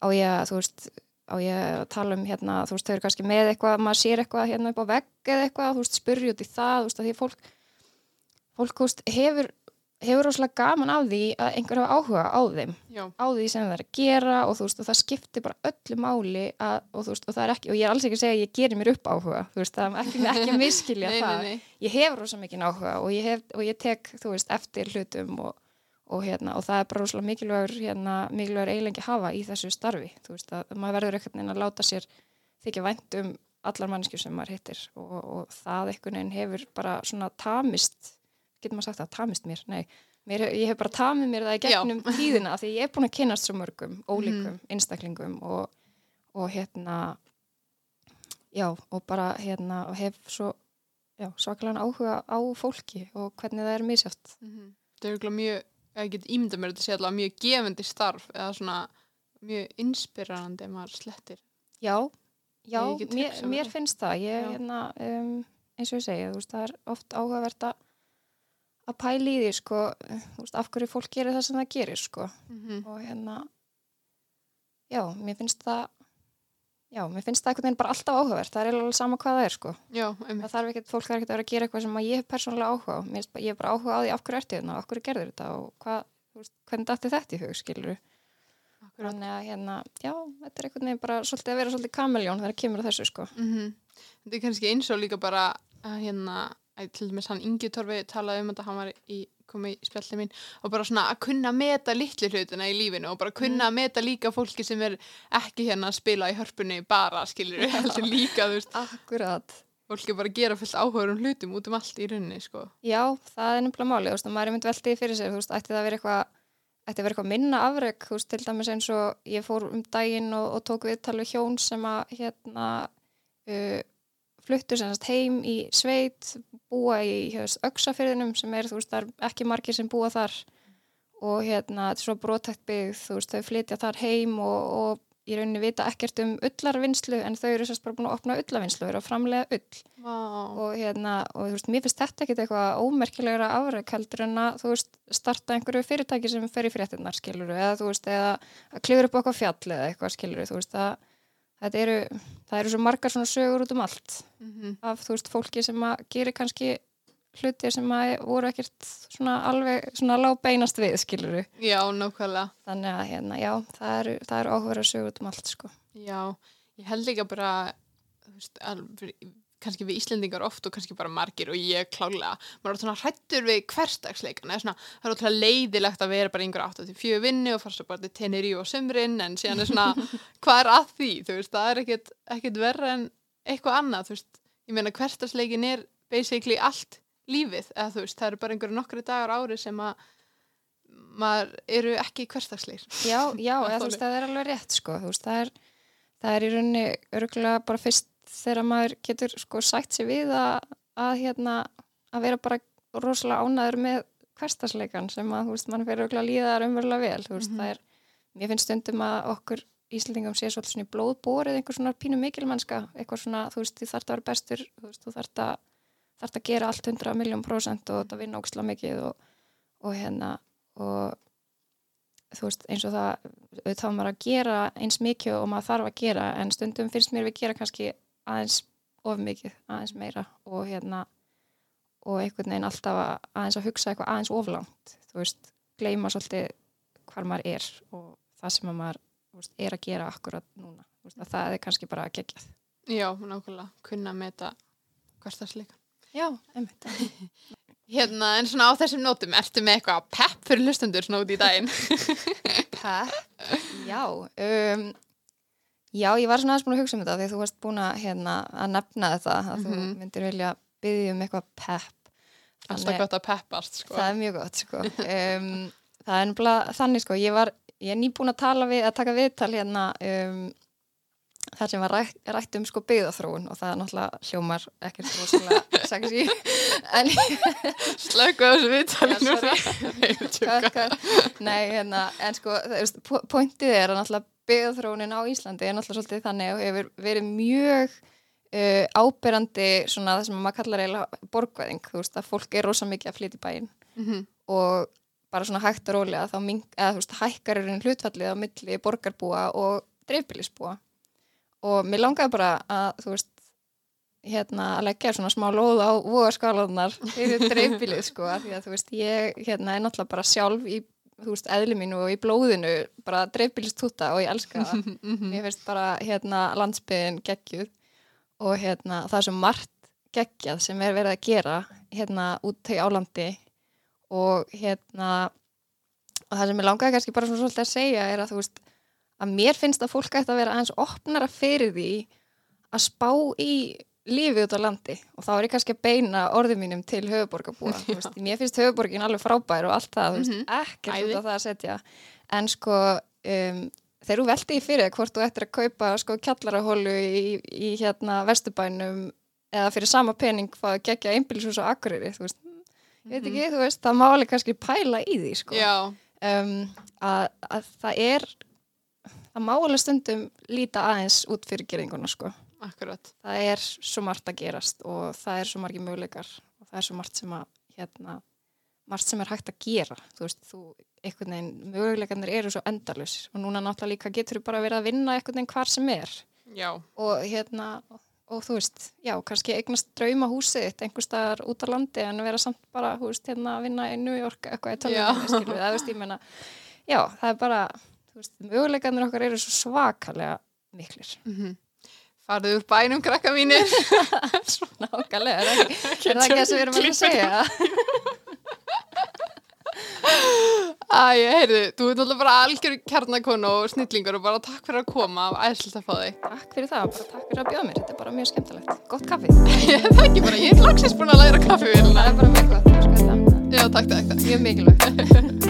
á ég að, þú veist, á ég að tala um hérna, þú veist, þau eru kannski með eitthvað maður sér eitthvað hérna upp á vegg eða eitthvað þú veist, spurri út í það, þú veist, að því fólk fólk, þú veist, hefur hefur rosalega gaman af því að einhver hafa áhuga á þeim já, á því sem það er að gera og þú veist og það skiptir bara öllu máli að, og þú veist og það er ekki og ég er alls ekki að segja að ég gerir mér upp áhuga þú veist það er ekki, ekki að miskilja það nei, nei. ég hef rosa mikið áhuga og ég, hef, og ég tek þú veist eftir hlutum og, og, hérna, og það er bara rosalega mikilvægur hérna, mikilvægur eiginlega að hafa í þessu starfi. Þú veist að maður verður einhvern veginn að láta sér þykja vænt um allar mannskjur sem maður hittir. Og, og það einhvern veginn hefur bara svona tamist getur maður sagt það, tamist mér, nei Mér, ég hef bara tamið mér það í gegnum tíðina af því ég er búin að kynast svo mörgum ólíkum einstaklingum og, og hérna já og bara hérna og hef svo já, svakalega áhuga á fólki og hvernig það er misjátt Mhm. Það er mjög, ég get ímynda mér að þetta sé allavega mjög gefandi starf eða svona mjög inspirerandi maður slettir. já, já mér, mér finnst það. Ég, hérna, um, eins og ég segi þú veist, það er oft áhugavert að að pæla í því sko, veist, af hverju fólk gerir það sem það gerir sko. Mm og hérna já, mér finnst það já, mér finnst það einhvern veginn bara alltaf áhugavert. Það er alveg sama hvað það er sko. Já, það þarf ekkert, fólk þarf ekkert að vera að gera eitthvað sem ég hef persónulega áhuga á, finnst bara- ég hef bara áhuga á því af hverju ertu hérna, og af hverju gerður þetta? Og hvað, þú veist, hvernig dætti þetta í hug skilur þannig að hérna, já, þetta er einhvern veginn bara svolítið að vera svolítið kameljón þegar kemur að þessu sko. Mm Þetta er kannski eins og líka bara að hérna, til dæmis hann Ingi Torfi talaði um þetta, hann var í komið í spjallið mín og bara svona að kunna meta litlu hlutina í lífinu og bara kunna að meta líka fólki sem er ekki hérna að spila í hörpunni bara, skilur við, heldur líka, þú veist, Akkurat, fólk er bara gera fullt áhugarum hlutum út um allt í rauninni, sko. Já, það er nefnilega máli, þú veist, og maður er mynd veldið fyrir sér, þú veist, ætti það að vera eitthvað ætti að vera eitthvað minna afreg, þú veist, til dæmis eins og ég fór um daginn og, og tók viðtal við hjón sem að hérna uh, fluttu semast heim í sveit, búa í hefst, öksafyrðinum sem er, þú veist, það er ekki margir sem búa þar og hérna, þetta er svo brótækt byggð, þú veist, þau flytja þar heim og, og í rauninni vita ekkert um ullarvinnslu en þau eru sérst bara búin að opna ullarvinnslu og eru að framlega ull Vá. og hérna, og þú veist, mér finnst þetta ekkit eitthvað ómerkilegra afreg heldur en að þú veist, starta einhverju fyrirtæki sem fer í fréttinnar, skiluru, eða þú veist, eða að klifur upp okkar fjall eða eitthvað, skiluru, þú veist, að eru, það eru svo margar svona sögur út um allt Mm af, þú veist, fólki sem að gerir kannski hluti sem að voru ekkert svona alveg, svona lág beinast við, skiluru. Já, nákvæmlega. Þannig að, hérna, já, það eru, það eru áhuga sögur út um allt, sko. Já, ég held líka bara, þú veist, alveg, kannski við Íslendingar oft og kannski bara margir og ég klálega, maður er svona hrættur við hverstagsleikan, eða svona, það er ótrúlega leiðilegt að vera bara einhver 84 vinni og fara svo bara til teneri og sömrin en síðan er svona, hvað er að því, þú veist, það er ekkit, ekkit verra en eitthvað annað, þú veist, ég meina hverstagsleikin er basically allt lífið, eða þú veist, það eru bara einhverju nokkru dagar ári sem að maður eru ekki hverstagsleir. Já, já, Það eða, þú veist, það er alveg rétt, sko, þú veist, það er, það er þegar maður getur, sko, sætt sér við að, að hérna, að vera bara rosalega ánæður með hverstasleikan sem að, þú veist, mann fyrir örgulega líða umverulega vel, þú veist, Mhm. það er, mér finnst stundum að okkur Íslandingum sé svolítið svona í blóðbórið einhver svona pínu mikilmennska, eitthvað svona, þú veist, þú þarft að vera bestur, þú veist, þú þarft að, þarft að gera allt 100 miljón prósent og þetta vinna ógislega mikið og, og hérna, og þú veist, eins og það auðvitað á maður að gera eins mikið og maður þarf að gera en stundum finnst mér við gera kannski aðeins of mikið, aðeins meira og hérna og einhvern veginn alltaf að, aðeins að hugsa eitthvað aðeins oflangt, þú veist gleyma svolítið hvar maður er og það sem að maður veist, er að gera akkurat núna, veist, að það er kannski bara að gegjað. Já, nákvæmlega, kunna að meta hverstagsleikan. Já, einmitt. Hérna, en svona á þessum nótum, ertu með eitthvað pepp fyrir hlustendur svona út í daginn? Pepp, já um, Já, ég var svona aðeins búin að hugsa um þetta því þú varst búin að, hérna, að nefna þetta að þú Mhm. myndir vilja byggja um eitthvað pepp Alltaf gott að peppast, sko. Það er mjög gott, sko um, Það er nefnilega þannig, sko ég var, ég er nýbúin að tala við að taka viðtal hérna um, þar sem var rætt, rætt um sko byggðaþróun og það er náttúrulega hljómar ekkert rosalega sexy en Slöku á þessu viðtali Já, núna. sorry. Nei, hérna, en sko, pointið er að náttúrulega byggðaþróunin á Íslandi er náttúrulega svolítið þannig og hefur verið mjög uh, áberandi svona það sem maður kallar eiginlega borgvæðing, þú veist, að fólk er rosa mikið að flytja í bæinn. Mhm. og bara svona hægt og rólega þá mink, eða, veist, hækkar er hlutfallið á milli borgarbúa og dreifbýlisbúa. Og mér langaði bara að, þú veist, hérna að leggja svona smá lóð á vogaskálanar fyrir dreifbýlið sko því að þú veist ég hérna er náttúrulega bara sjálf í þú veist eðli mínu og í blóðinu bara dreifbýlistúta og ég elska það Mhm. mér finnst bara hérna landsbyðin geggjuð og hérna það er svo margt geggjað sem er verið að gera hérna út til álandi og hérna og það sem ég langaði kannski bara svona svolítið að segja er að þú veist að mér finnst að fólk ætti að vera aðeins opnara fyrir því að spá í lífið út á landi og þá er ég kannski að beina orðum mínum til höfuborgarbúa mér finnst höfuborgin alveg frábær og allt það, veist, Mhm. ekkert út á það að setja. En sko um, þegar þú veldi í fyrir hvort þú ættir að kaupa sko kjallarahólu í, í hérna vesturbænum eða fyrir sama pening fáðu gegja einbílisús á Akureyri, þú veist ég veit ekki, þú veist, það má alveg kannski pæla í því sko. Um, að, að það er það má alveg stundum líta aðeins út fyrir geringuna sko akkurat. það er svo margt að gerast og það er svo margi möguleikar og það er svo margt sem að hérna, margt sem er hægt að gera. Þú veist, þú, einhvern veginn möguleikarnir eru svo endalus og núna náttúrulega líka getur þú bara verið að vinna einhvern veginn hvar sem er. Já, og hérna og þú veist, já, kannski eignast drauma húsið þitt einhver staðar út á landi en vera samt bara, þú veist, hérna að vinna í New York eitthvað í Já. tölvunni, skilur við, það veist, ég meina já, það er bara, þú veist, möguleikarnir okkar eru svo svakalega miklir. Mm farðu úr bænum krakka mínir. Nákvæmlega, er, það ekki- er það ekki það sem við erum að segja? Æ, heyrðu, þú ert náttúrulega bara algjör kjarnakonu og snillingur og bara takk fyrir að koma og æðslega að fá þig. Takk fyrir það, bara takk fyrir að bjóða mér, þetta er bara mjög skemmtilegt. Gott kaffi. Ég það ekki bara, ég er lagsins búin að læra kaffivélina. Það er bara mjög gott, Já, takk, takk, takk. er mjög mikilvægt.